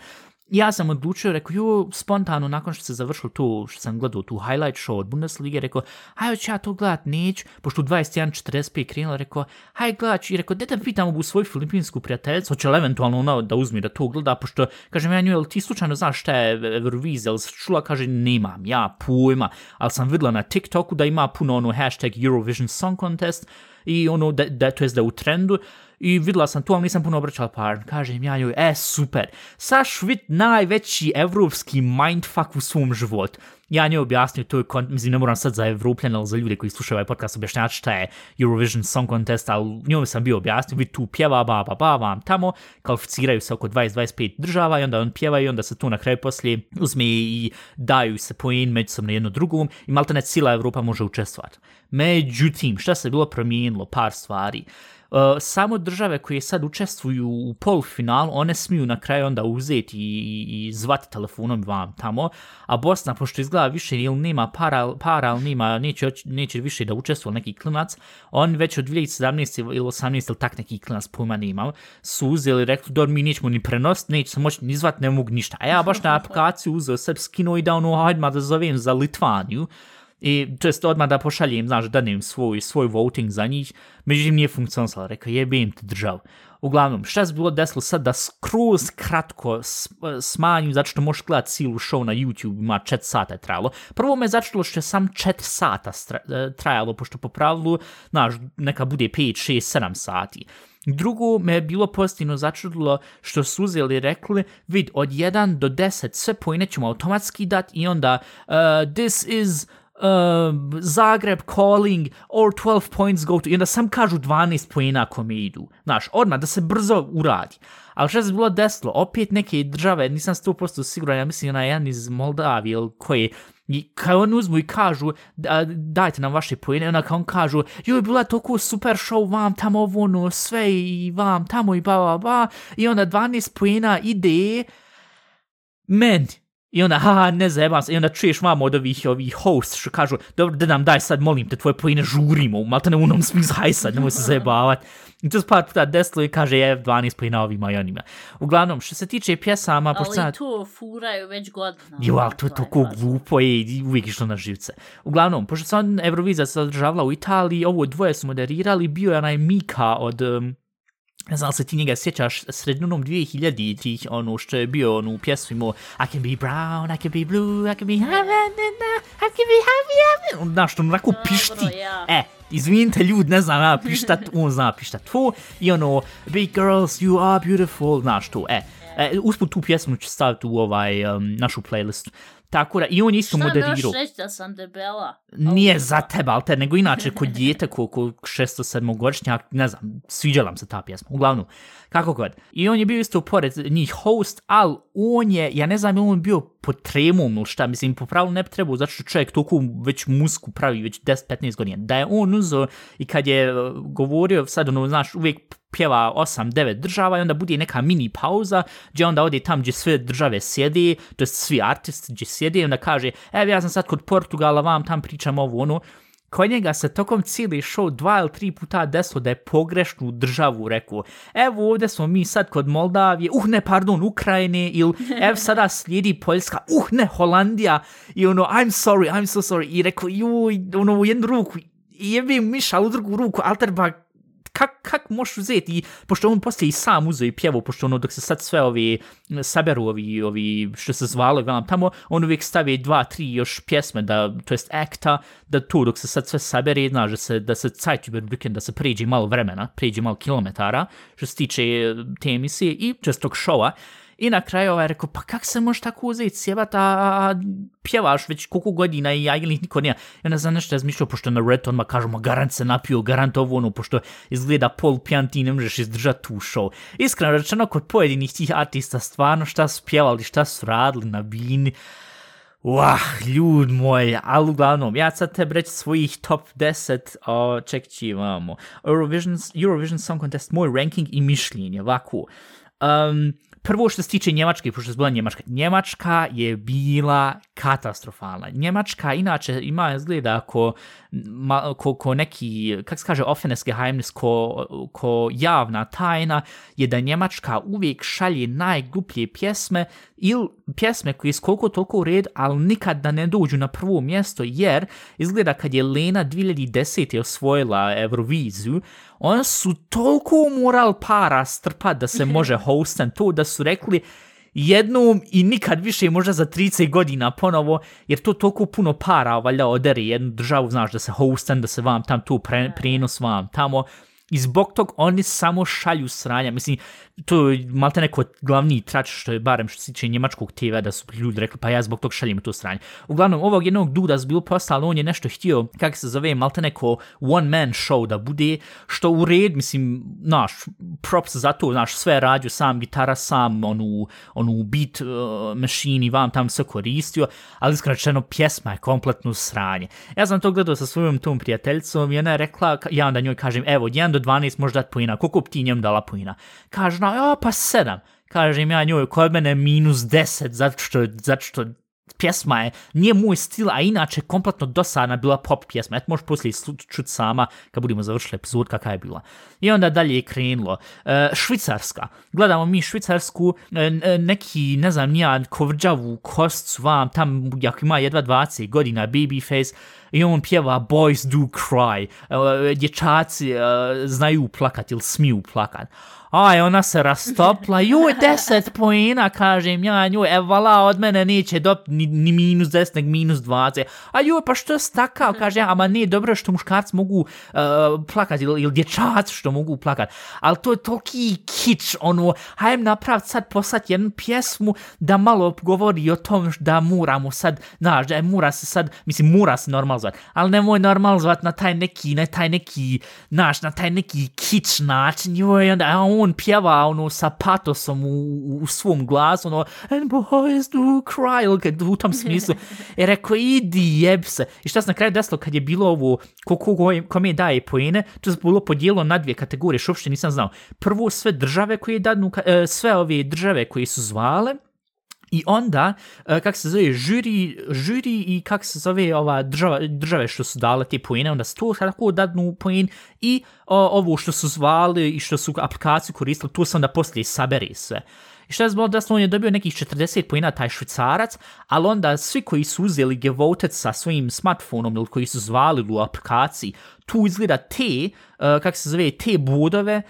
Ja sam odlučio, rekao, jo, spontano, nakon što se završilo to, što sam gledao tu highlight show od Bundeslige, rekao, hajde ću ja to gledat, neću, pošto u 21.45 krenula, rekao, hajde gledat ću, i rekao, da pitam ovu svoju filipinsku prijateljicu, hoće li eventualno ona da uzmi da to gleda, pošto, kažem ja nju, jel ti slučajno znaš šta je Eurovizija, ali čula, kaže, nemam, ja pojma, ali sam videla na TikToku da ima puno ono hashtag Eurovision Song Contest, i ono, da, da to jest da u trendu, i videla sam to, ali nisam puno obraćala pažnju. Kažem ja joj, e, super, saš vid najveći evropski mindfuck u svom životu. Ja njoj objasnio, to je, kon... mislim, ne moram sad za Evropljane, ali za ljude koji slušaju ovaj podcast objašnjati šta je Eurovision Song Contest, ali njoj sam bio objasnio, vi tu pjeva, ba, ba, ba, vam tamo, kvalificiraju se oko 20-25 država i onda on pjeva i onda se tu na kraju poslije uzme i daju se poen međusobno jedno drugom i malta ne cijela Evropa može učestvovati. Međutim, šta se bilo promijenilo? Par stvari. Uh, Eh, samo države koje sad učestvuju u polufinalu, one smiju na kraju onda uzeti i, i, i zvati telefonom vam tamo, a Bosna, pošto izgleda više ili nema para, para ali nema, neće, neće više da učestvuje neki klinac, on već od 2017 ili 18 ili tak neki klinac pojma nema, su uzeli i rekli, dobro, mi nećemo ni prenost, neće se moći ni zvat, ne mogu ništa. A ja baš na aplikaciju uzeo sebi skinuo i da ono, hajdma da zovem za Litvaniju, i to jest odmah da pošaljem, znaš, da danem svoj, svoj voting za njih, međutim nije funkcionisalo, rekao jebim ti državu. Uglavnom, šta se bilo desilo sad da skroz kratko smanju, zato što možeš gledat cijelu show na YouTube, ima 4 sata je trajalo. Prvo me začelo što je sam 4 sata e, trajalo, pošto po pravilu, znaš, neka bude 5, 6, 7 sati. Drugo me je bilo pozitivno začudilo što su uzeli i rekli, vid, od 1 do 10 sve pojene ćemo automatski dati i onda uh, this is um, Zagreb calling or 12 points go to i onda sam kažu 12 pojena kome idu. Znaš, odmah da se brzo uradi. Ali šta se bilo desilo? Opet neke države, nisam 100% siguran, ja mislim ona jedan iz Moldavije ili koje, i kao oni uzmu i kažu da, dajte nam vaše pojene, onda kao on kažu joj, bila toliko super show vam tamo ovo ono sve i vam tamo i ba ba ba i onda 12 pojena ide meni. I onda, ha, ne zajebam se, i onda čuješ vamo od ovih, ovih host što kažu, dobro, da nam daj sad, molim te, tvoje pojene žurimo, malte ne u onom smislu, haj sad, nemoj se zajebavat. I to se par puta desilo i kaže, je, 12 pojena ovima i onima. Uglavnom, što se tiče pjesama, pošto sam... Ali to furaju već godinama. Jo, ali to je toliko glupo i uvijek išlo na živce. Uglavnom, pošto on Eurovizija se održavala u Italiji, ovo dvoje su moderirali, bio je onaj Mika od... Um, ne znam se ti njega sjećaš sredinom 2000 tih, ono što je bio ono, u pjesmu imao I can be brown, I can be blue, I can be I can be happy, happy. Znaš, on onako pišti. ja. E, izvinite ljud, ne znam ja pištat, *laughs* on zna pištat to. I ono, big girls, you are beautiful, znaš to, e. e usput tu pjesmu ću staviti u ovaj, um, našu playlistu. Tako da, i on je isto Šta moderirao. reći da sam debela? Nije za tebe, ali te, nego inače kod dijete, ko, ko 6-7 godišnjak, ne znam, sviđala se ta pjesma, uglavnom, kako god. I on je bio isto pored njih host, ali on je, ja ne znam, je on bio po tremom ili šta, mislim, po pravilu ne bi trebao, zato što čovjek toliko već musku pravi, već 10-15 godina, da je on uzo i kad je uh, govorio, sad ono, znaš, uvijek pjeva 8-9 država i onda bude neka mini pauza gdje onda ode tam gdje sve države sjede, to jest svi artisti gdje sjede i onda kaže, evo ja sam sad kod Portugala, vam tam pričam ovo ono, Kod njega se tokom cijeli show dva ili tri puta desilo da je pogrešnu državu rekao. Evo ovdje smo mi sad kod Moldavije, uh ne, pardon, Ukrajine, ili *laughs* evo sada slijedi Poljska, uh ne, Holandija, i ono, I'm sorry, I'm so sorry, i rekao, juj, ono, u jednu ruku, i jebe miša u drugu ruku, alterba, kak, kak možeš uzeti, i pošto on poslije i sam uzeo i pjevo, pošto ono dok se sad sve ovi saberu ovi, ovi što se zvalo gledam tamo, on uvijek stavi dva, tri još pjesme, da, to jest akta, da tu dok se sad sve sabere, znaš, da se, da se Cajtuber Weekend, da se pređe malo vremena, pređe malo kilometara, što se tiče te emisije i čestog šova, I na kraju ovaj rekao, pa kak se možeš tako uzeti sjebat, a, a pjevaš već koliko godina i ja ili niko nije. I onda znam nešto razmišljao, pošto na Red odmah kažemo, garant se napio, garant ovo ono, pošto izgleda pol pijan, ti ne možeš izdržati tu show. Iskreno rečeno, kod pojedinih tih artista, stvarno šta su pjevali, šta su radili na bini, Wah, ljud moj, ali uglavnom, ja sad te reći svojih top 10, o, ček će imamo, Eurovision, Eurovision Song Contest, moj ranking i mišljenje, ovako. Um, prvo što se tiče Njemačke, pošto je bila Njemačka, Njemačka je bila katastrofalna. Njemačka inače ima izgleda ko, ma, ko, ko neki, kak se kaže, offenes geheimnis, ko, ko javna tajna, je da Njemačka uvijek šalje najgluplje pjesme ili pjesme koje su koliko toliko u red, ali nikad da ne dođu na prvo mjesto, jer izgleda kad je Lena 2010. osvojila Euroviziju, on su toliko moral para strpat da se *laughs* može hostan to, da su rekli jednom i nikad više možda za 30 godina ponovo, jer to toliko puno para valjda odere jednu državu, znaš, da se hostan, da se vam tam tu pre, prenos vam tamo, I zbog tog oni samo šalju sranja. Mislim, to je malte neko glavni trač što je barem što se tiče njemačkog TV da su ljudi rekli pa ja zbog tog šaljem to sranje. Uglavnom, ovog jednog duda su bilo postalo, on je nešto htio, kako se zove, malte neko one man show da bude, što u red, mislim, naš, props za to, naš, sve radio sam, gitara sam, onu, onu beat uh, machine vam tam sve koristio, ali iskreno pjesma je kompletno sranje. Ja sam to gledao sa svojom tom prijateljicom i ona je rekla, ja onda njoj kažem, evo, jedan do 12 možda dati pojina, koliko bi ti njemu dala pojina? Kaže, ja, pa 7. Kažem ja njoj, kod mene minus 10, zato što, zato što pjesma je, nije moj stil, a inače kompletno dosadna bila pop pjesma. Eto, možeš poslije čuti sama kad budemo završili epizod kakva je bila. I onda dalje je krenulo. E, švicarska. Gledamo mi švicarsku, e, e neki, ne znam, nija kovrđavu kostcu vam, tam, jak ima jedva 20 godina, babyface, i on pjeva Boys Do Cry. E, e dječaci e, znaju plakat ili smiju plakat aj, ona se rastopla, juj, deset poena, kažem ja nju, e, vala, od mene neće do, ni, ni minus deset, nek minus dvace, a juj, pa što je stakao, kaže, ama ne, dobro što muškarci mogu uh, plakat, ili, ili dječac što mogu plakat, ali to je toliki kič, ono, hajem napravit sad poslat jednu pjesmu da malo govori o tom da moramo sad, znaš, da je mura se sad, mislim, mura se normal zvat, ali nemoj normal zvat na taj neki, na taj neki, znaš, na taj neki kič način, juj, onda, a on on pjeva ono sa patosom u, u svom glasu, ono, and boys do cry, ili u tom smislu. I rekao, idi jeb se. I šta se na kraju desilo kad je bilo ovo, ko, ko, ko, ko mi daje poene, to je bilo podijelo na dvije kategorije, što uopšte nisam znao. Prvo sve države koje dadnu, e, sve ove države koje su zvale, I onda, e, kak se zove, žuri, žuri i kak se zove ova država, države što su dale te pojene, onda to tako dadnu pojen i o, ovo što su zvali i što su aplikaciju koristili, to se onda poslije saberi sve. I što je zbog da on je dobio nekih 40 pojena taj švicarac, ali onda svi koji su uzeli Gevotet sa svojim smartfonom ili koji su zvali u aplikaciji, tu izgleda te, uh, kak se zove, te bodove,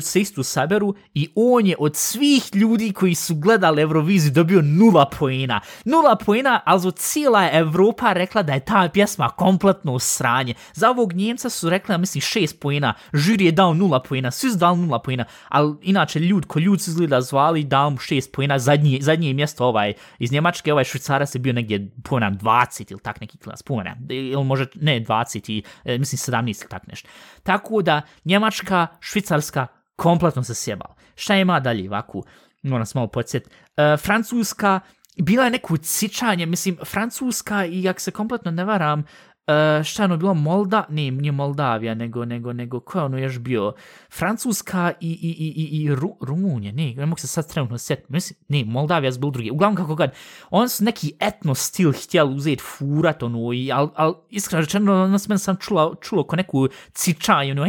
se istu saberu i on je od svih ljudi koji su gledali Euroviziju dobio nula poena. Nula poena, ali za cijela je Evropa rekla da je ta pjesma kompletno sranje. Za ovog Njemca su rekli, ja mislim, šest poena, Žiri je dao nula poena, svi su dali nula poena, ali inače ljud, ko ljud su izgleda zvali, dao mu šest poena, Zadnje, zadnje mjesto ovaj, iz Njemačke, ovaj švicara se bio negdje, ponam, 20 ili tak neki klas, ponam, Ili može, ne 20, i, e, mislim 17 ili tak nešto. Tako da, Njemačka, Švicarska, kompletno se sjebao. Šta ima dalje ovako? Moram se malo podsjet. Uh, Francuska, bila je neko cičanje, mislim, Francuska i jak se kompletno ne varam, uh, šta je ono bilo, Molda, ne, nije Moldavija, nego, nego, nego, ko je ono još bio? Francuska i, i, i, i, i Ru, Rumunija, ne, ne mogu se sad trenutno sjetiti, mislim, ne, Moldavija je bilo drugi. Uglavnom kako god, on su neki etno stil htjeli uzeti furat, ono, i, al, al, iskreno rečeno, ono, ono sam čula, čulo ko neku cičanje, ono,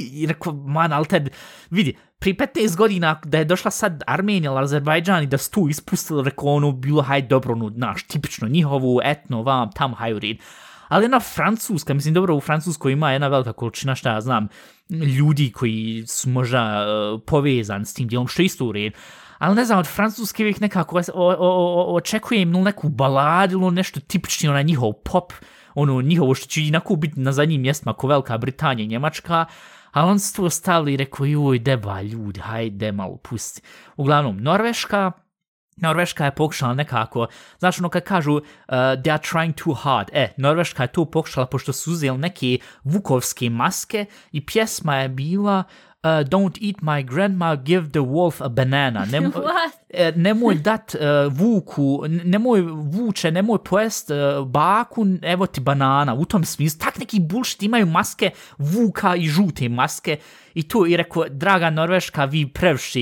i rekao, man, ali te, vidi, pri 15 godina da je došla sad Armenija ili Azerbajdžan i da su tu ispustili, rekao, ono, bilo, haj dobro, no, naš, tipično, njihovu etno, vam, tam, hajde, red. Ali jedna francuska, mislim, dobro, u Francuskoj ima jedna velika količina, šta ja znam, ljudi koji su možda uh, povezani s tim dijelom, što isto u red. Ali ne znam, od Francuske uvijek nekako o, o, o, očekujem neku baladu ili nešto tipično na njihov pop, ono njihovo što će inako biti na zadnjim mjestima ko Velika Britanija i Njemačka, ali on su to stavili i rekao, joj, deba, ljudi, hajde malo pusti. Uglavnom, Norveška, Norveška je pokušala nekako, znaš ono kad kažu uh, they are trying too hard, e, Norveška je to pokušala pošto su uzeli neke vukovske maske i pjesma je bila uh, don't eat my grandma, give the wolf a banana. Nem, *laughs* e, nemoj dat uh, vuku, nemoj vuče, nemoj pojest uh, baku, evo ti banana, u tom smislu. Tak neki bullshit imaju maske vuka i žute maske i tu i rekao, draga Norveška, vi previše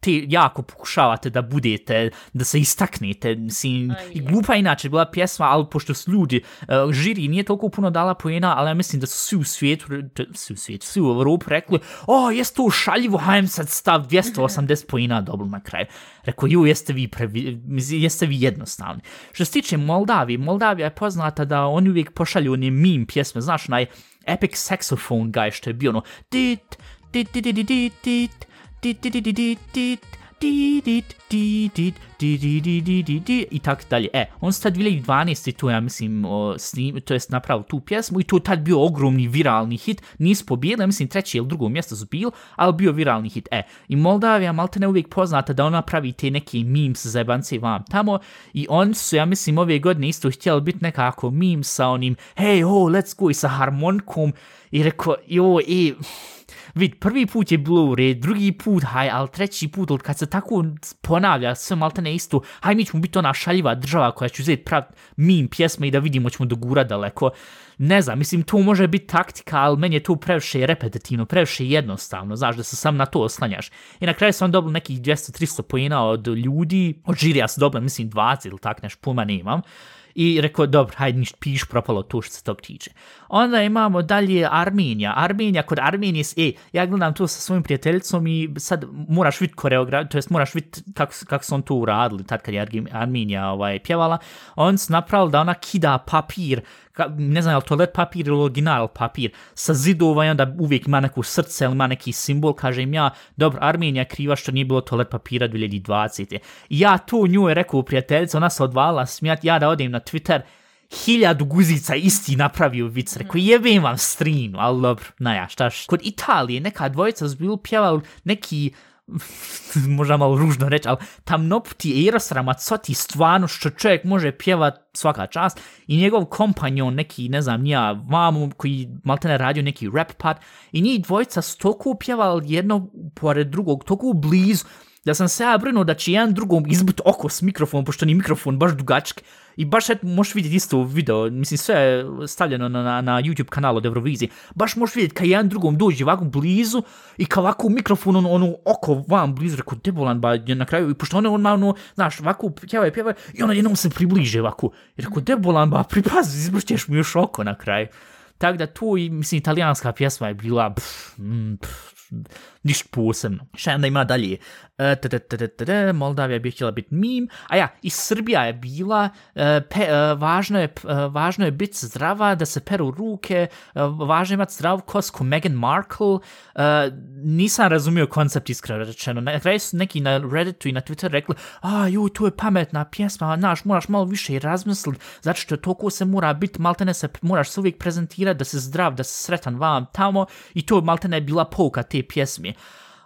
te jako pokušavate da budete, da se istaknete, mislim, Aj, i glupa inače bila pjesma, ali pošto su ljudi, uh, žiri nije toliko puno dala pojena, ali ja mislim da su svi u svijetu, svi u svijetu, svi u Evropu rekli, o, jes to šaljivo, hajem sad stav 280 pojena dobro na kraju. Rekao, ju, jeste vi, previ, jeste vi jednostavni. Što se tiče Moldavije, Moldavija je poznata da oni uvijek pošalju one meme pjesme, znaš, onaj epic saxophone guy što je bio ono, tit, tit, tit, tit, tit, tit, tit, i tako dalje. E, on se tad 2012. to ja mislim, o, snim, to jest napravio tu pjesmu i to je tad bio ogromni viralni hit. Nis pobijeli, ja mislim, treći ili drugo mjesto su bil, ali bio viralni hit. E, i Moldavija malte ne uvijek poznata da ona pravi te neke memes za jebance vam tamo i on su, ja mislim, ove godine isto htjeli biti nekako meme sa onim hey, oh, let's go i sa harmonikom i rekao, jo, i... E, vid, prvi put je bilo u red, drugi put, haj, ali treći put, ali kad se tako ponavlja sve malte ne isto, haj, mi ćemo biti ona šaljiva država koja će uzeti prav mim pjesme i da vidimo ćemo dogura daleko. Ne znam, mislim, to može biti taktika, ali meni je to previše repetitivno, previše jednostavno, znaš, da se sam na to oslanjaš. I na kraju sam dobio nekih 200-300 pojena od ljudi, od žirija sam dobila, mislim, 20 ili tak, nešto pojma nemam. I rekao, dobro, hajde ništa piš, propalo to što se tog tiče. Onda imamo dalje Armenija. Armenija, kod Armenije, e, ja gledam to sa svojim prijateljicom i sad moraš vidjeti koreograf, to jest moraš vidjeti kako, kako su on to uradili, tad kad je Armenija ovaj, pjevala. On su napravili da ona kida papir, ka, ne znam je li toalet papir ili original papir, sa zidova i onda uvijek ima neko srce ili ima neki simbol, kaže im ja, dobro, Armenija kriva što nije bilo toalet papira 2020. I ja to nju je rekao prijateljica, ona se odvala smijat, ja da odem na Twitter, hiljadu guzica isti napravio vic, rekao jebem vam strinu, ali dobro, naja, štaš. Kod Italije neka dvojica su bili pjevali neki *laughs* možda malo ružno reći, ali tamnoputi Eros Ramazzotti stvarno što čovjek može pjevat svaka čast i njegov kompanjon neki, ne znam, nija mamu koji maltene radio neki rap part i njih dvojica stoku pjeval pjevali jedno pored drugog, toliko blizu da sam se ja brinuo da će jedan drugom izbut oko s mikrofonom, pošto ni mikrofon baš dugački. I baš et, možeš vidjeti isto video, mislim sve je stavljeno na, na, na YouTube kanal od Eurovizije. Baš možeš vidjeti kad jedan drugom dođe ovako blizu i kao ovako mikrofon ono, ono oko vam blizu, rekao debolan ba na kraju, i pošto ono, on ono znaš, ovako pjeva je pjeva i ono jednom se približe ovako. I rekao debolan ba pripazi, izbrćeš mi još oko na kraju. Tako da tu i, mislim, italijanska pjesma je bila, pff, mm, pff, ništa posebno. Šta onda ima dalje? E, t, t, t, t, t, Moldavija bi htjela biti mim. A ja, i Srbija je bila, e, pe, e, važno je, e, važno je biti zdrava, da se peru ruke, e, važno je imati zdrav kosku ko Meghan Markle. E, nisam razumio koncept iskreno rečeno. Na kraju su neki na Redditu i na Twitteru rekli, a ju, tu je pametna pjesma, naš, moraš malo više i razmisliti, zato što toliko se mora biti, maltene se, moraš se uvijek prezentirati da se zdrav, da se sretan vam tamo i to maltene je bila pouka te pjesme.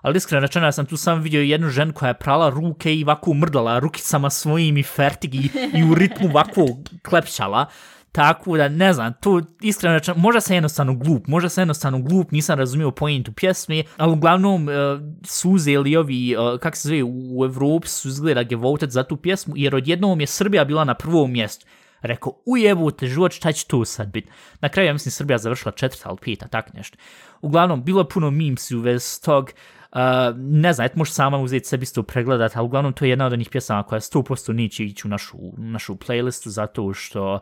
Ali iskreno rečeno, ja sam tu sam vidio jednu ženu koja je prala ruke i ovako mrdala rukicama svojim i fertigi i, i u ritmu ovako klepšala. Tako da, ne znam, to iskreno rečeno, možda sam jednostavno glup, možda sam jednostavno glup, nisam razumio pojentu pjesme, ali uglavnom e, uh, su uzeli ovi, e, uh, kako se zove, u Evropi su izgleda gevotet za tu pjesmu, jer odjednom je Srbija bila na prvom mjestu. Rekao, ujebote, život, šta će tu sad biti? Na kraju, ja mislim, Srbija završila četvrta ali peta, tak nešto. Uglavnom, bilo je puno memesi u vezi tog, Uh, ne znam, eto možeš sama uzeti sebi isto pregledat, ali uglavnom to je jedna od onih pjesama koja 100% neće ići u našu, našu playlistu zato što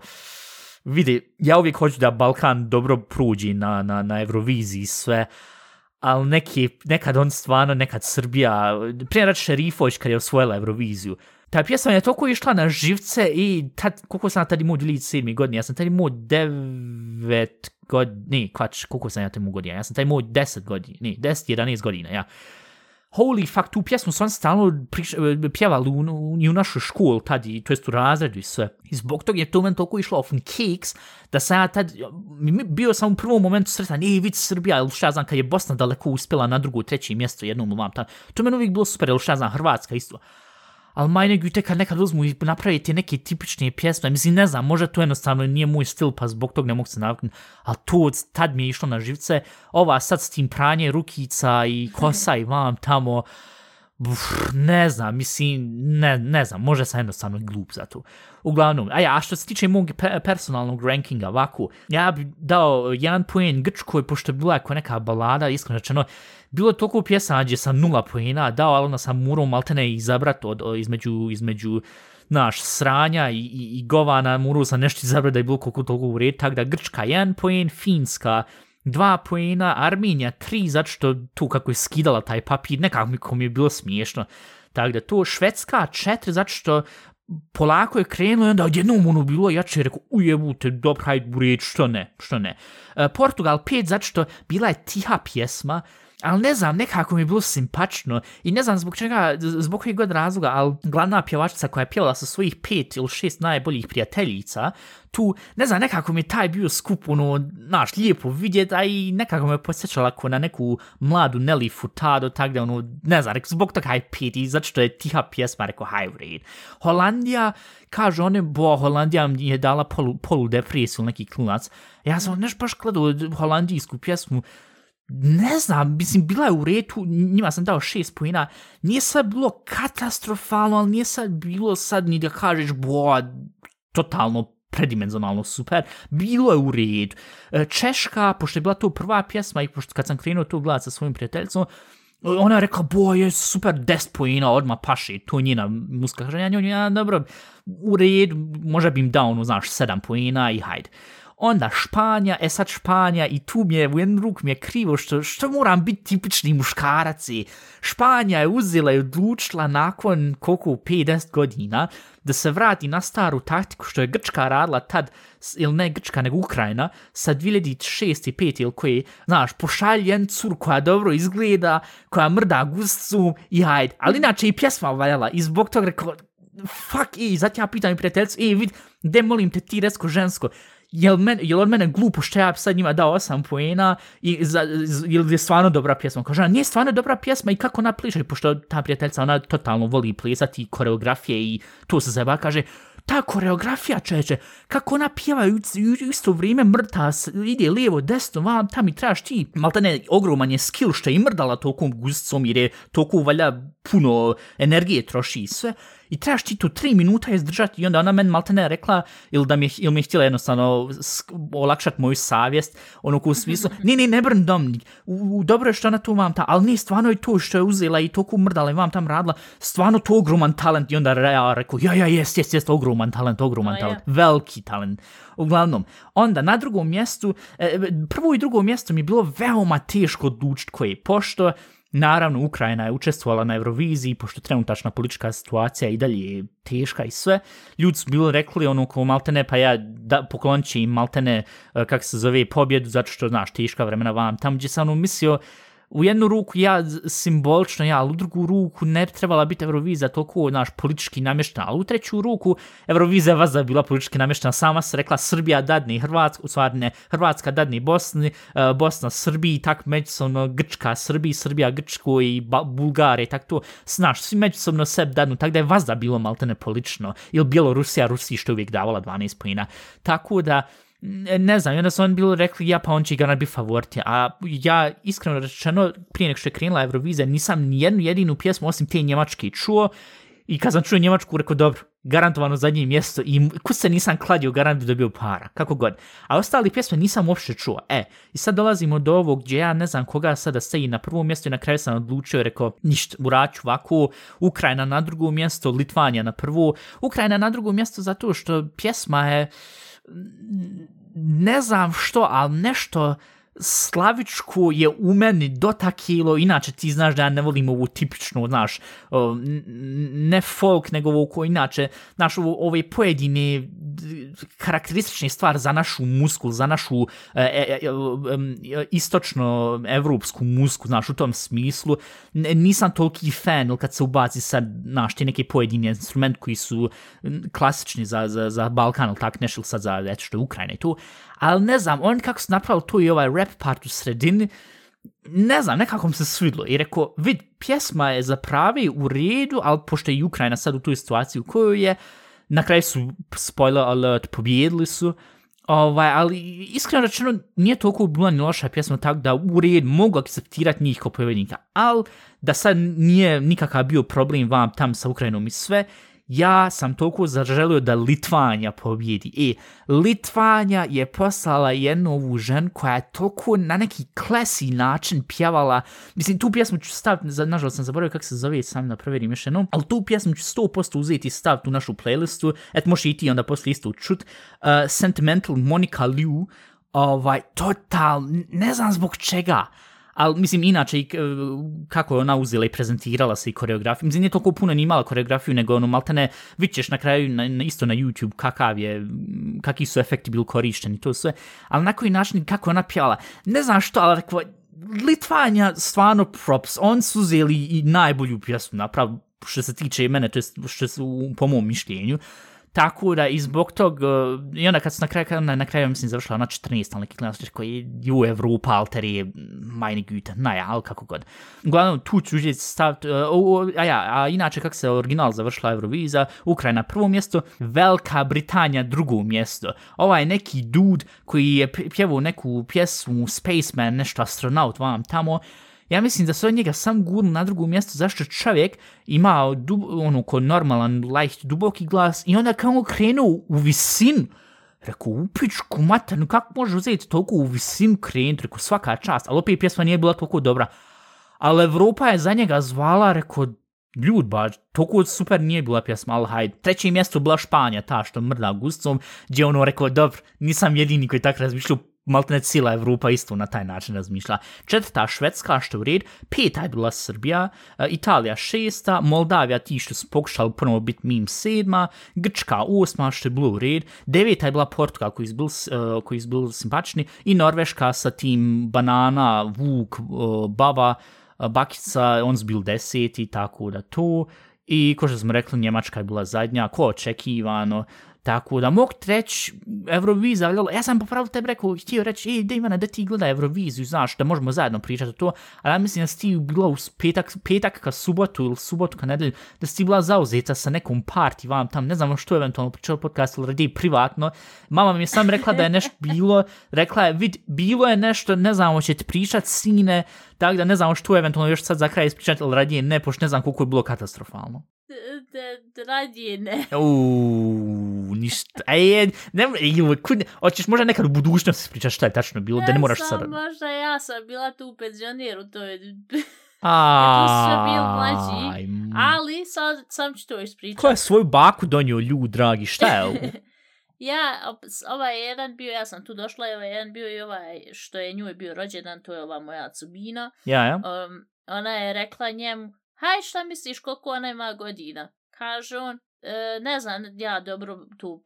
vidi, ja uvijek hoću da Balkan dobro pruđi na, na, na Euroviziji sve, ali neki, nekad on stvarno, nekad Srbija, prije reći Šerifović kad je osvojila Euroviziju, ta pjesma je toliko išla na živce i tad, koliko sam tad imao 2007. godine, ja sam tad imao 9 godina, ne, kvač, koliko sam ja tad imao godina, ja sam tad imao 10 godina, ne, 10-11 godina, ja. holy fuck, tu pjesmu sam stalno priš, pjevali u, u, u našu školi tad, i, to jest u razredu i sve. I zbog toga je to meni toliko išlo off cakes, da sam ja tad, bio sam u prvom momentu sretan, ej, vidi Srbija, ili šta znam, kad je Bosna daleko uspjela na drugo, treće mjesto jednom vam tam. To meni uvijek bilo super, ili šta znam, Hrvatska isto ali maj nego te kad nekad uzmu i napraviti neke tipične pjesme, mislim, ne znam, možda to jednostavno nije moj stil, pa zbog tog ne mogu se naviknuti, ali to tad mi je išlo na živce, ova sad s tim pranje rukica i *laughs* kosa i vam tamo, Uf, ne znam, mislim, ne, ne znam, može sam jednostavno glup za to. Uglavnom, a ja, a što se tiče mog pe personalnog rankinga, ovako, ja bi dao jedan poen Grčkoj, pošto je bila jako neka balada, iskreno rečeno, bilo je toliko pjesama gdje sam nula poena dao, ali onda sam morao maltene izabrat od, od, između, između naš sranja i, i, i govana, morao sam nešto izabrat da je bilo koliko toliko u red, tako da Grčka jedan poen, Finska dva poena, Arminija tri, zato što tu kako je skidala taj papir, nekako mi je bilo smiješno. Tako da to Švedska četiri, zato što polako je krenulo i onda odjednom ono bilo jače i rekao, ujebute, dobro, hajde, buret, što ne, što ne. E, Portugal 5 zato što bila je tiha pjesma, ali ne znam, nekako mi je bilo simpačno i ne znam zbog čega, zbog kojeg god razloga, ali glavna pjevačica koja je pjevala sa svojih pet ili šest najboljih prijateljica, tu, ne znam, nekako mi je taj bio skup, ono, naš, lijepo vidjet, a i nekako me posjećala ako na neku mladu Nelly Furtado, tako da, ono, ne znam, rekao, zbog toga je pet i zato što je tiha pjesma, rekao, high rate. Holandija, kaže one, bo, Holandija mi je dala polu, polu depresiju, neki klunac. Ja sam neš, baš gledao holandijsku pjesmu, ne znam, mislim, bila je u retu, njima sam dao šest pojena, nije sad bilo katastrofalno, ali nije sad bilo sad ni da kažeš, boa, totalno predimenzionalno super, bilo je u redu. E, Češka, pošto je bila to prva pjesma i pošto kad sam krenuo to gledati sa svojim prijateljicom, ona je rekla, bo, je super, 10 pojena, odmah paše, to je njena muska. Kaže, ja, ja, dobro, u redu, možda bi im dao, ono, znaš, 7 pojena i hajde onda Španja, e sad Španja i tu mi je, u jednu ruku mi je krivo što, što moram biti tipični muškarac i Španja je uzela i odlučila nakon koliko 50 godina da se vrati na staru taktiku što je Grčka radila tad, ili ne Grčka nego Ukrajina, sa 2006 i 5 ili koji, znaš, pošaljen cur koja dobro izgleda, koja mrda guscu i hajde. Ali inače i pjesma valjala i zbog toga rekao, fuck, i zato ja pitam i prijateljicu, i vid, gde molim te ti resko žensko, jel, men, jel od mene glupo što ja sad njima dao 8 poena i za, jel je stvarno dobra pjesma? Kaže, nije stvarno dobra pjesma i kako ona pliša? Pošto ta prijateljica, ona totalno voli plesati koreografije i to se zeba, kaže, ta koreografija čeče, kako ona pjeva u, u isto vrijeme mrta, ide lijevo, desno, vam, tam i trebaš ti, malta ne, ogroman je skill što je mrdala tokom gusticom jer je toliko valja puno energije troši i sve, i trebaš ti tu tri minuta izdržati i onda ona meni malte ne rekla ili da mi, ili mi je htjela jednostavno olakšati moju savjest, ono u smislu, *laughs* ne, ne, ne brn dom, u, u, dobro je što ona tu vam ta, ali ne, stvarno je to što je uzela i toliko mrdala i vam tam radila, stvarno to ogroman talent i onda ja rekao, ja, ja, jest, jest, jest, ogroman talent, ogroman oh, talent, yeah. veliki talent. Uglavnom, onda na drugom mjestu, e, prvo i drugo mjesto mi je bilo veoma teško odlučiti koje, pošto Naravno, Ukrajina je učestvovala na Euroviziji, pošto trenutačna politička situacija i dalje je teška i sve. Ljudi su bilo rekli ono ko maltene, pa ja da, poklonit će im maltene, e, kak se zove, pobjedu, zato što, znaš, teška vremena vam. Tam gdje sam ono mislio, u jednu ruku ja simbolično ja, ali u drugu ruku ne trebala biti Euroviza toliko naš politički namještena, ali u treću ruku Euroviza vas da bila politički namještena, sama se rekla Srbija dadni Hrvatska, u stvari ne, Hrvatska dadni Bosni, uh, Bosna Srbiji, tak međusobno Grčka Srbiji, Srbija Grčko i ba Bulgare, tak to, znaš, svi međusobno seb dadnu, tako da je vas da bilo maltene politično, ili Bjelorusija, Rusiji što uvijek davala 12 pojina, tako da, ne znam, onda su oni bili rekli, ja pa on će ga biti favoriti, a ja iskreno rečeno, prije nek što je krenula Eurovizija, nisam ni jednu jedinu pjesmu osim te njemačke čuo i kad sam čuo njemačku, rekao, dobro, garantovano zadnje mjesto i kus se nisam kladio, garant bi dobio para, kako god. A ostali pjesme nisam uopšte čuo. E, i sad dolazimo do ovog gdje ja ne znam koga sada stoji na prvom mjestu i na kraju sam odlučio i rekao, ništa, uraću ovako, Ukrajina na drugo mjesto, Litvanija na prvo. Ukrajina na drugo mjesto zato što pjesma je ne znam što, ali nešto slavičku je u meni dotakilo, inače ti znaš da ja ne volim ovu tipičnu, znaš, ne folk, nego ovu ko inače, znaš, ovo, ove pojedine karakteristične stvari za našu musku, za našu e, e, e, e, istočno-evropsku musku, znaš, u tom smislu. Nisam toliki fan, ili kad se ubaci sad, znaš, ti neki pojedini instrument koji su klasični za, za, za Balkan, ili tak nešto, sad za, eto što je Ukrajina i tu. Ali ne znam, on kako su napravili tu i ovaj rap part u sredini, ne znam, nekako mi se svidlo. I rekao, vid, pjesma je za pravi u redu, ali pošto je Ukrajina sad u toj situaciji u kojoj je, na kraju su, spoiler alert, pobjedili su, ovaj, ali iskreno rečeno nije toliko bila ni loša pjesma, tako da u red mogu akceptirati njih kao pobjednika, ali da sad nije nikakav bio problem vam tam sa Ukrajinom i sve, ja sam toliko zaželio da Litvanja pobjedi. E, Litvanja je poslala jednu ovu žen koja je toliko na neki klesi način pjevala. Mislim, tu pjesmu ću staviti, za- nažalost sam zaboravio kako se zove, sam da provjerim još jednom, ali tu pjesmu ću 100% uzeti i staviti u našu playlistu. Et možeš i ti onda poslije isto čut. Uh, Sentimental Monica Liu, ovaj, total, ne znam zbog čega, ali mislim inače i e, kako je ona uzela i prezentirala se i koreografiju, mislim nije toliko puno ni imala koreografiju, nego ono maltene vićeš na kraju na, na, isto na YouTube kakav je, kakvi su efekti bili korišteni, to sve, ali na koji način kako je ona pjala, ne znam što, ali rekao, Litvanja stvarno props, on su uzeli i najbolju pjesmu naprav, što se tiče mene, to je što su po mom mišljenju, Tako da i zbog tog, e, i onda kad se na kraju, na, na kraju mislim završila na 14, ali neki klinac koji je ju Evropa, alter je meine Güte, naja, ali kako god. Uglavnom, tu ću uzeti staviti, o, e, a ja, a inače kako se original završila Euroviza, Ukrajina prvo mjesto, Velika Britanija drugo mjesto. Ovaj neki dud koji je pjevao neku pjesmu Spaceman, nešto astronaut vam tamo, ja mislim da su od njega sam gurnu na drugo mjesto zašto čovjek ima dub, ono ko normalan, light, duboki glas i onda kao krenuo u visinu. Rekao, upičku mater, no kako može uzeti toliko u visinu krenuti? Rekao, svaka čast, ali opet pjesma nije bila toliko dobra. Ali Evropa je za njega zvala, rekao, ljud, ba, toliko super nije bila pjesma, ali hajde. Treće mjesto bila Španija, ta što mrda gustom, gdje ono rekao, dobro, nisam jedini koji tak razmišljao, maltene cijela Evropa isto na taj način razmišlja. Četvrta Švedska, što je u red, peta je bila Srbija, e, Italija šesta, Moldavija ti što su pokušali ponovo biti mim sedma, Grčka osma, što je bilo u red, deveta je bila Portugal koji je bil, uh, koji je bil simpatični. I Norveška sa tim banana, vuk, uh, baba, uh, bakica, on su bil deseti, tako da to. I ko što smo rekli, Njemačka je bila zadnja, ko očekivano, Tako da mogu ti reći, Euroviza, ali ja sam popravio tebe rekao, htio reći, ej, da Ivana, da ti gleda Euroviziju, znaš, da možemo zajedno pričati o to, ali ja mislim da si ti bila u petak, petak ka subotu ili subotu ka nedelju, da si ti bila zauzeta sa nekom parti vam tam, ne znam što eventualno pričao podcast ili radi privatno. Mama mi je sam rekla da je nešto bilo, rekla je, vid, bilo je nešto, ne znam, će ti pričat sine, tako da ne znam što eventualno još sad za kraj ispričati, ili radije ne, pošto ne znam koliko je bilo katastrofalno. D- d- radije ne. *laughs* Uuu, ništa. Ej, ne, ej, kud, hoćeš možda nekad u budućnosti pričati šta je tačno bilo, da ne moraš sam, sad. možda ja sam bila tu u penzioniru, to je... *laughs* Tu sve bil mlađi, mm. Ali sad sam ću to ispričati. Ko je svoju baku donio ljud, dragi, šta je ovo? *laughs* Ja, ovaj jedan bio, ja sam tu došla ovaj jedan bio i ovaj što je njoj bio rođendan, to je ova moja cubina. Ja, ja. Um, ona je rekla njemu, haj šta misliš koliko ona ima godina? Kaže on, e, ne znam, ja dobro tu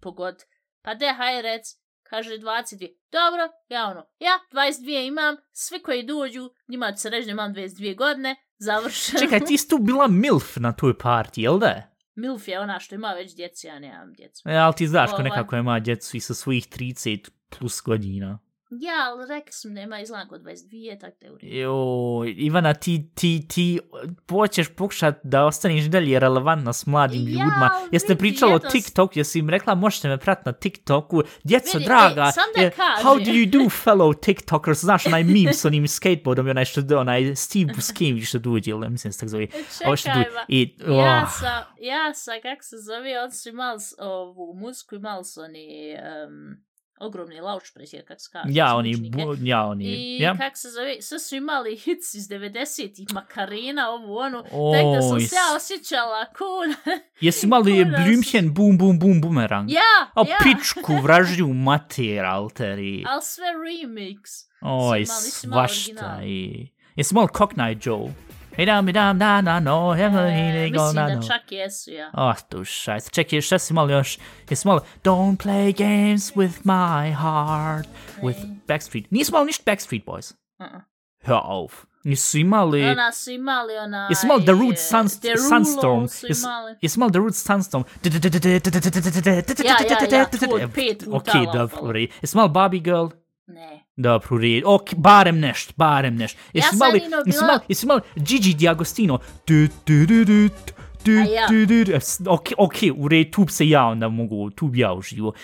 pogod. Pa de, haj rec, kaže 22. Dobro, ja ono, ja 22 imam, svi koji dođu, njima će se reći da imam 22 godine, *laughs* završeno. Čekaj, ti si tu bila milf na toj partiji, jel da? Milf je ona što ima već djeci, ja nemam djecu. E, ali ti znaš ko Ovaj. nekako ima djecu i sa svojih 30 plus godina. Ja, ali rekla sam izgleda kod 22, tako da je u redu. Jo, Ivana, ti, ti, ti hoćeš pokušat da ostaneš dalje relevantna s mladim Ja, ljudima. Jeste vidi, pričala o jednost- TikTok, jesi im rekla možete me pratiti na TikToku. Djeco Vidi, draga, ej, sam da eh, kažem. how do you do fellow TikTokers? Znaš, onaj meme s onim skateboardom i onaj što, onaj Steve Buscemi što dođe, ili mislim se tako zove. Što Čekaj, dođe. ba. I, Ja oh, sam, ja sam, kak se zove, on su imali ovu muziku, imali su oni um, ogromni laučpreće, kak se kaže. ja, oni, bu, ja, oni, I ja. kak se zove, sve su imali hits iz 90-ih, Makarena, ovu, onu, Oj, tako da sam se ja osjećala cool. *laughs* Jesi imali Blümchen, bum, bum, bum, bumerang? ja, O, ja, pičku, *laughs* vražju mater, alteri. ali sve remix. Oj, svašta. I... Jesi imali Cockney Joe? Eee, Chuck jest, ja. O, tu szajs. Czekaj, jeszcze Small już. Jest Small. Don't play games with my heart. With Backstreet. Nie Small, nicht Backstreet Boys. Uh-uh. Hör auf. Nicht Simali. Ona Simali, ona... Jest Small, The Root Sunst Sunstorm. Jest Small, The Root Sunstorm. Ja, ja, ja. Okej, dobry. Jest Small Barbie Girl. Ne. Dobro, u redu. Ok, barem nešto, barem nešto. Jesi sam imali, Nino jesi bila- jesi imali Gigi D'Agostino? Du, du, du, du, du, A ja. du, du, du. Ok, ok, u redu, tu se ja onda mogu, tu bi ja uživo. Uh,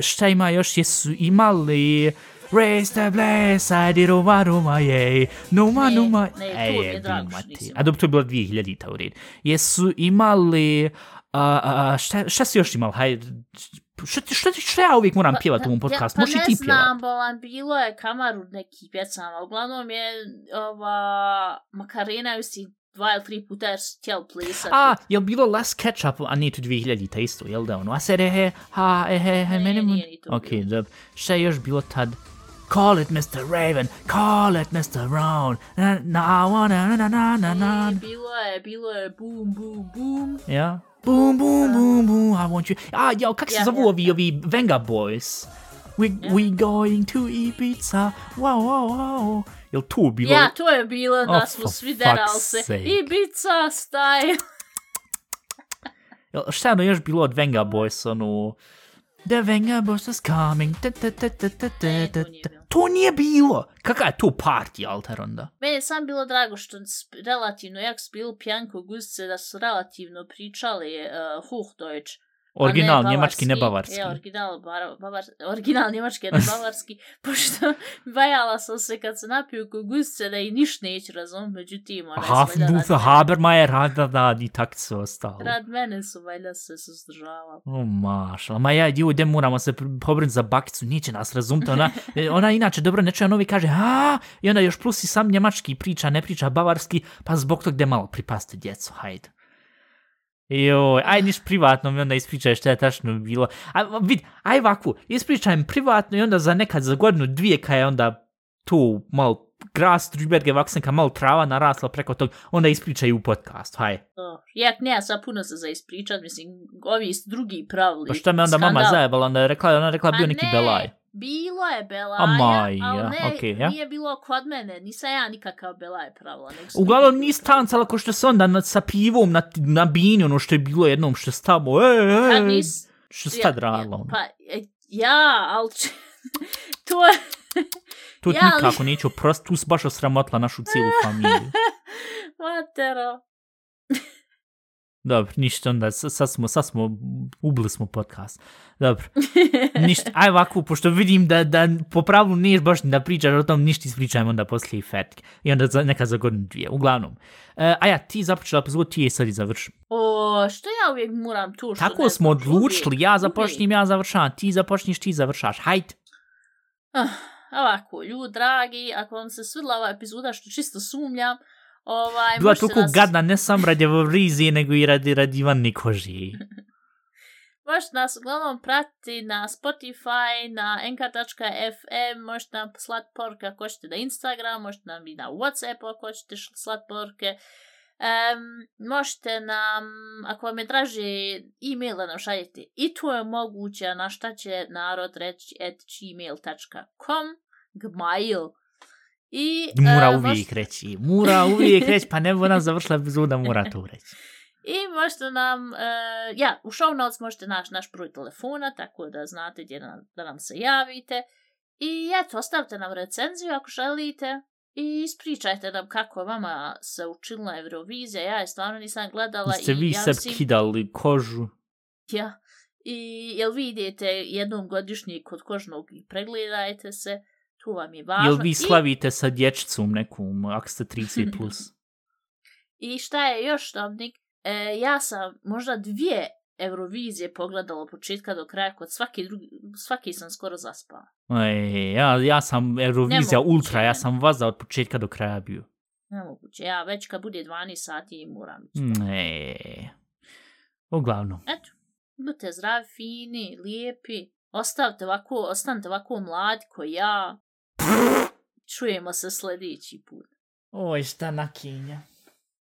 šta ima još? Jesu imali... Raise the bless, I did over Roma, yay. Numa, Ne, numa. ne, tu mi je drago što nisi A dobro, to je bilo 2000-ta u redu. Jesu imali... Uh, uh, šta, šta si još imali? Hajde, šta, ti- šta ja uvijek moram pjevati u ovom podcastu? Pa, Možeš i ne ti znam, pjevati? bolan, bilo je kamaru nekih pjecama. Uglavnom je ova Makarena ju si dva ili tri puta jer su htjeli plisati. A, jel bilo Last Catch Up, a nije to 2000-ta isto, jel da ono? A sad ehe, ha, ehe, he, Ne, mene mu... nije ni to Ok, bilo. dobro. Šta je još bilo tad? Call it Mr. Raven, call it Mr. Round, na, na, na, na, na, na, na, na. I bilo je, bilo je boom, boom, boom. Ja? Boom, boom, boom, boom, I want you. A, jel, kak se Ja, zovu ja, ovi, ovi Venga Boys? We, we going to Ibiza, wow, wow, wow. Jel tu bilo? Ja, to je bilo da Oh, smo svi derali se. sake. Ibiza style. Jel, šta je ono još bilo od Venga Boys, ono... The Venga Boys is coming, ta, ta, ta, ta, ta, ta, Ne, ta, bilo. To nije bilo! Kakav je to party alter onda? Meni je sam bilo drago što relativno, jak su bili pjanko guzice, da su relativno pričali uh, Hochdeutsch. A ne Original njemački, ne bavarski. Je, original, bar, bavar, original njemački, ne *laughs* bavarski. pošto bajala sam se kad se napiju kod guzice da i niš neću razum, međutim, Hafenbufe, rad, Habermajer, rada, da, i tak se ostalo. rad mene su valjda se suzdržavali. O, mašala, ma ja, ljude, moramo se pobrinuti za bakicu, neće nas razumiti, ona, *laughs* e, ona inače dobro ne čuje, novi kaže, a, i onda još plus i sam njemački priča, ne priča bavarski, pa zbog tog gde malo pripaste djecu, hajde. Joj, aj niš privatno mi onda ispričaj šta je tačno bilo. A, vid, aj ovako, ispričaj mi privatno i onda za nekad za godinu dvije kad je onda tu malo gras drüber gewachsen, kad malo trava narasla preko tog, onda ispričaj u podcastu, haj. To. Jak ne, sad puno se za ispričat, mislim, ovi drugi pravili. Pa šta me onda mama skandal. zajebala, onda je rekla, ona je rekla Pa bio neki ne, belaj. Bilo je Belaja, A maj, ali ja, ne, okej, ja. nije bilo kod mene, nisam ja nikakav Belaj pravila. Uglavnom nisi pravili. tancala ko što se onda na, sa pivom na, na bini, ono što je bilo jednom što je tamo, e, Pa e, nis, što se ja, tad ja, radilo. ono. Pa, e, ja, ali če- *laughs* to je, To ja, ali- nikako neću oprosti, tu si baš osramotila našu cijelu *laughs* familiju. matero. Dobro, ništa onda, sad smo, sad smo, ubili smo podcast. Dobro, *laughs* ništa, aj ovako, pošto vidim da, da po pravilu niješ baš da pričaš o tom, ništa ispričajmo onda poslije i fetke. I onda za, nekad za godinu dvije, uglavnom. E, a ja, ti započela epizodu, ti je sad i završim. O, što ja uvijek moram tu što Tako ne smo odlučili, ja uvijek. započnem, ja završavam, ti započniš, ti završaš, hajde. Ah, ovako, ljudi dragi, ako vam se svidla ova epizoda, što čisto sumnjam, ovaj, Bila toliko nas, gadna, ne sam radi Evrovizije, nego i radi, radi Ivane Koži. *laughs* možete nas uglavnom pratiti na Spotify, na nk.fm, možete nam slat porke ako hoćete na Instagram, možete nam i na Whatsapp ako hoćete šl- slat porke. Um, možete nam, ako vam je draže e-mail da nam šaljete, i to je moguće, na šta će narod reći at gmail.com, gmail. I, Mora e, uvijek možete- reći, mora uvijek *laughs* reći, pa ne bi ona završila epizoda, mora to reći. I možete nam, uh, ja, u show notes možete naći naš broj telefona, tako da znate gdje nam, da nam se javite. I eto, ostavite nam recenziju ako želite. I ispričajte nam kako vama se učinila Eurovizija. Ja je stvarno nisam gledala. Ste i vi ja se mislim- kidali kožu. Ja. I jel vi idete jednom godišnji kod kožnog i pregledajte se. Tu vam je važno. Jel vi I- slavite sa dječicom nekom, ako ste 30+. *laughs* Plus? I šta je još, Domnik? E, ja sam možda dvije Eurovizije pogledala od početka do kraja, kod svaki, drugi, svaki sam skoro zaspala. Ej, ja, ja sam Eurovizija Nemoguće, Ultra, ja sam vaza od početka do kraja bio. Nemoguće, ja već kad bude 12 sati moram. Ne. Uglavnom. Eto, budite zdravi, fini, lijepi, ostavite ovako, ostanite ovako mladi ko ja. Čujemo se sljedeći put. Oj, šta nakinja.